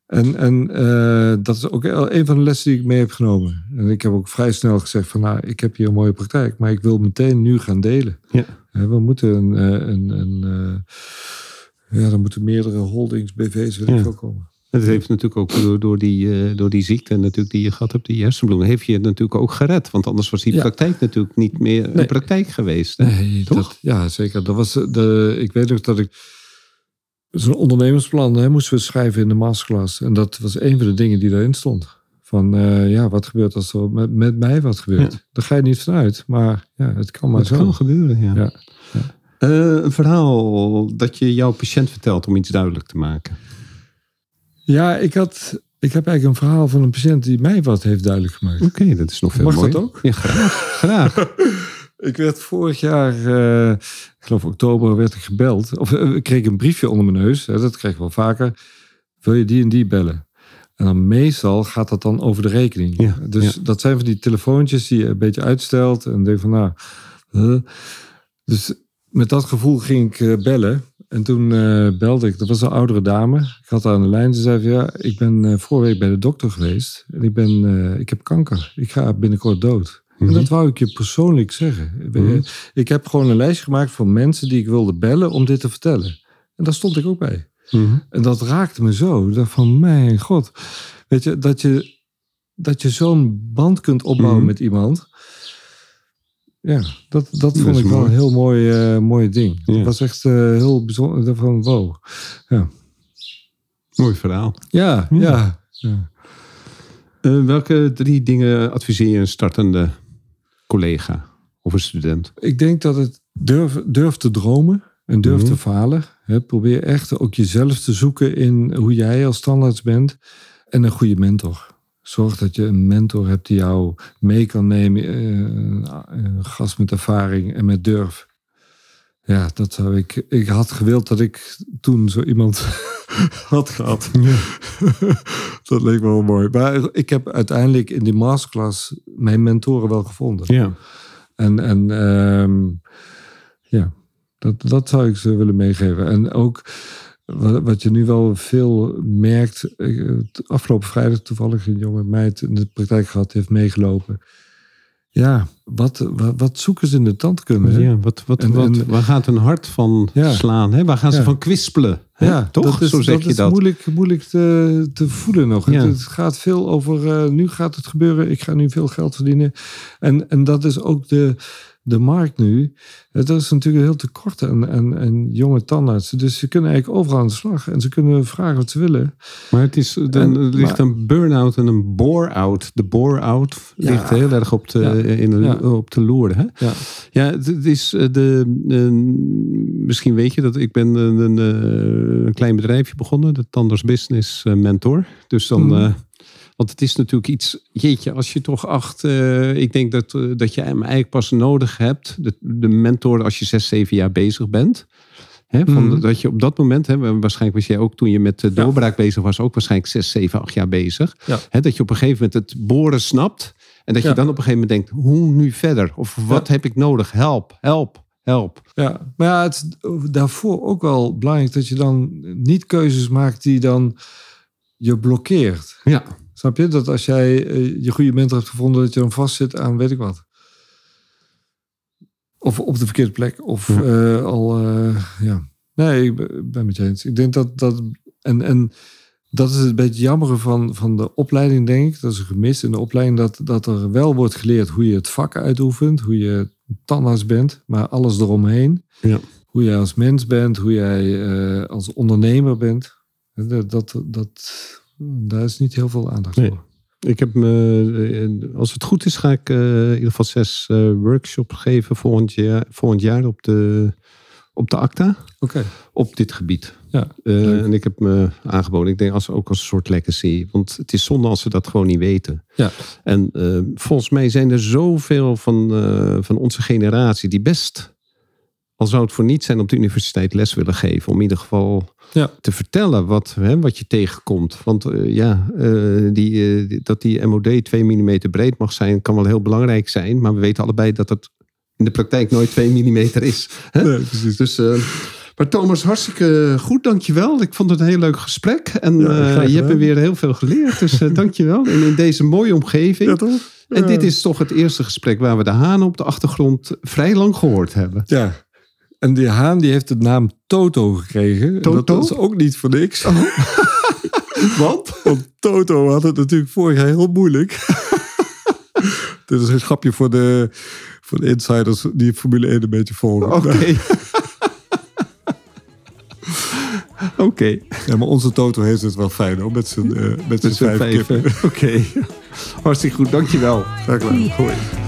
en, en eh, dat is ook een van de lessen die ik mee heb genomen. En ik heb ook vrij snel gezegd van nou, ik heb hier een mooie praktijk, maar ik wil meteen nu gaan delen. Ja. We moeten een, eh, een, een eh, ja, er moeten meerdere holdings, BV's, wil ik veel komen. Het heeft natuurlijk ook door, door, die, eh, door die ziekte natuurlijk die je gehad hebt, die hersenbloeding, heeft je het natuurlijk ook gered. Want anders was die Ja. praktijk natuurlijk niet meer Nee. een praktijk geweest. hè? Nee, Toch? dat, ja, zeker. Dat was de, ik weet ook dat ik zo'n ondernemersplan hè, moesten we schrijven in de masterclass. En dat was een van de dingen die daarin stond. Van eh, ja, wat gebeurt als er met, met mij wat gebeurt? Daar ga je niet vanuit, maar ja, het kan maar zo. kan gebeuren, ja. Ja. Eh, een verhaal dat je jouw patiënt vertelt om iets duidelijk te maken. Ja, ik, had, ik heb eigenlijk een verhaal van een patiënt die mij wat heeft duidelijk gemaakt. Oké, dat is nog veel Mag dat ook? Ja, graag. graag. Ik werd vorig jaar, eh, ik geloof oktober, werd ik gebeld. Of ik kreeg een briefje onder mijn neus. Hè, dat krijg ik wel vaker. Wil je die en die bellen? En dan meestal gaat dat dan over de rekening. Ja, dus ja. dat zijn van die telefoontjes die je een beetje uitstelt. En denk van nou... huh. Dus met dat gevoel ging ik eh, bellen. En toen eh, belde ik. Dat was een oudere dame. Ik had haar aan de lijn. Ze zei van ja, ik ben eh, vorige week bij de dokter geweest. En ik, ben, ik heb kanker. Ik ga binnenkort dood. En dat wou ik je persoonlijk zeggen. Mhm. Ik heb gewoon een lijstje gemaakt van mensen die ik wilde bellen om dit te vertellen. En daar stond ik ook bij. Mhm. En dat raakte me zo. Van, mijn god. Weet je, dat je, dat je zo'n band kunt opbouwen Mhm. met iemand. Ja, dat, dat vond ik wel een heel mooi, eh mooi ding. Ja. Dat was echt eh, heel bijzonder. Van, wow. Mooi verhaal. Ja, ja. ja. Eh, welke drie dingen adviseer je een startende collega of een student? Ik denk dat het durf, durf te dromen en durf Mhm. te falen. Probeer echt ook jezelf te zoeken in hoe jij als standaards bent. En een goede mentor. Zorg dat je een mentor hebt die jou mee kan nemen. eh, Een, gast met ervaring en met durf. Ja, dat zou ik. Ik had gewild dat ik toen zo iemand had gehad. dat leek me wel mooi. Maar ik heb uiteindelijk in die masterclass mijn mentoren wel gevonden. Ja. En, en ehm, dat, dat zou ik ze willen meegeven. En ook wat, je nu wel veel merkt. eh, Afgelopen vrijdag toevallig een jonge meid in de praktijk gehad, heeft meegelopen. Ja, wat, wat, wat zoeken ze in de tandkunde? Ja, wat, wat, En- wat, en- waar gaat een hart van Ja. slaan? Hè? Waar gaan ze Ja. van kwispelen? Hè? Ja, toch? Dat is, Zo zeg dat je is dat. moeilijk, moeilijk te, te voelen nog. Ja. Het, het gaat veel over, eh, nu gaat het gebeuren, ik ga nu veel geld verdienen. En, en dat is ook de, de markt nu, dat is natuurlijk heel tekort aan, aan, aan jonge tandartsen. Dus ze kunnen eigenlijk overal aan de slag en ze kunnen vragen wat ze willen. Maar het is, dan En- er ligt maar- een burn-out en een bore-out. De bore-out Ja. ligt heel erg op de, Ja. in de, Ja. op de loer. Hè? Ja. Ja, het het is eh, de. eh, misschien weet je dat ik ben een, een, eh, een klein bedrijfje begonnen, de Tanders Business eh, Mentor. Dus dan. Mhm. eh, want het is natuurlijk iets. Jeetje, als je toch acht. eh, ik denk dat, eh, dat je hem eigenlijk pas nodig hebt. De, de mentor als je zes, zeven jaar bezig bent. Hè, van Mhm. Dat je op dat moment, hè, waarschijnlijk was jij ook toen je met de Ja. doorbraak bezig was, ook waarschijnlijk zes, zeven, acht jaar bezig. Ja. Hè, dat je op een gegeven moment het boren snapt. En dat je dan op een gegeven moment denkt, hoe nu verder? Of wat heb ik nodig? Help, help, help. Ja, maar ja, het daarvoor ook wel belangrijk dat je dan niet keuzes maakt die dan je blokkeert. Ja, Snap je? Dat als jij eh, je goede mentor hebt gevonden, dat je dan vastzit aan weet ik wat. Of op de verkeerde plek. Of Ja. eh, al, eh, ja. Nee, ik ben- met je eens. Ik denk dat dat, en, en dat is het beetje jammer van, van de opleiding, denk ik. Dat is een gemis in de opleiding, dat, dat er wel wordt geleerd hoe je het vak uitoefent, hoe je tandarts bent, maar alles eromheen. Ja. Hoe jij als mens bent, hoe jij als ondernemer bent. Dat, dat, dat, daar is niet heel veel aandacht Nee. voor. ik heb me, eh, als het goed is, ga ik eh, in ieder geval zes eh, workshops geven volgend jaar, volgend jaar op de, op de ACTA. Oké. Op dit gebied. Ja, en ik heb me aangeboden. Ik denk als, ook als een soort legacy. Want het is zonde als ze dat gewoon niet weten. Ja. En volgens mij zijn er zoveel van, van onze generatie die best, al zou het voor niet zijn, op de universiteit les willen geven. Om in ieder geval Ja. te vertellen wat, hè, wat je tegenkomt. Want eh, ja, eh, die, eh, die- dat die MOD 2 mm breed mag zijn, kan wel heel belangrijk zijn. Maar we weten allebei dat het in de praktijk nooit 2 mm is. Hè? Nee, precies. Dus, maar Thomas, hartstikke goed, dankjewel. Ik vond het een heel leuk gesprek. En Ja, je hebt me weer heel veel geleerd. Dus dankjewel. En in deze mooie omgeving. Ja, toch? En dit is toch het eerste gesprek waar we de haan op de achtergrond vrij lang gehoord hebben. Ja. En die haan die heeft de naam Toto gekregen. En Toto? Dat is ook niet voor niks. Want? Want Toto had het natuurlijk vorig jaar heel moeilijk. Dit is een grapje voor de, voor de insiders die Formule 1 een beetje volgen. Oké. Oké. Ja, maar onze Toto heeft het wel fijn hoor, met zijn, eh, met zijn vijf vijf. kippen. Oké. Hartstikke goed, dankjewel. Graag gedaan. Hoi.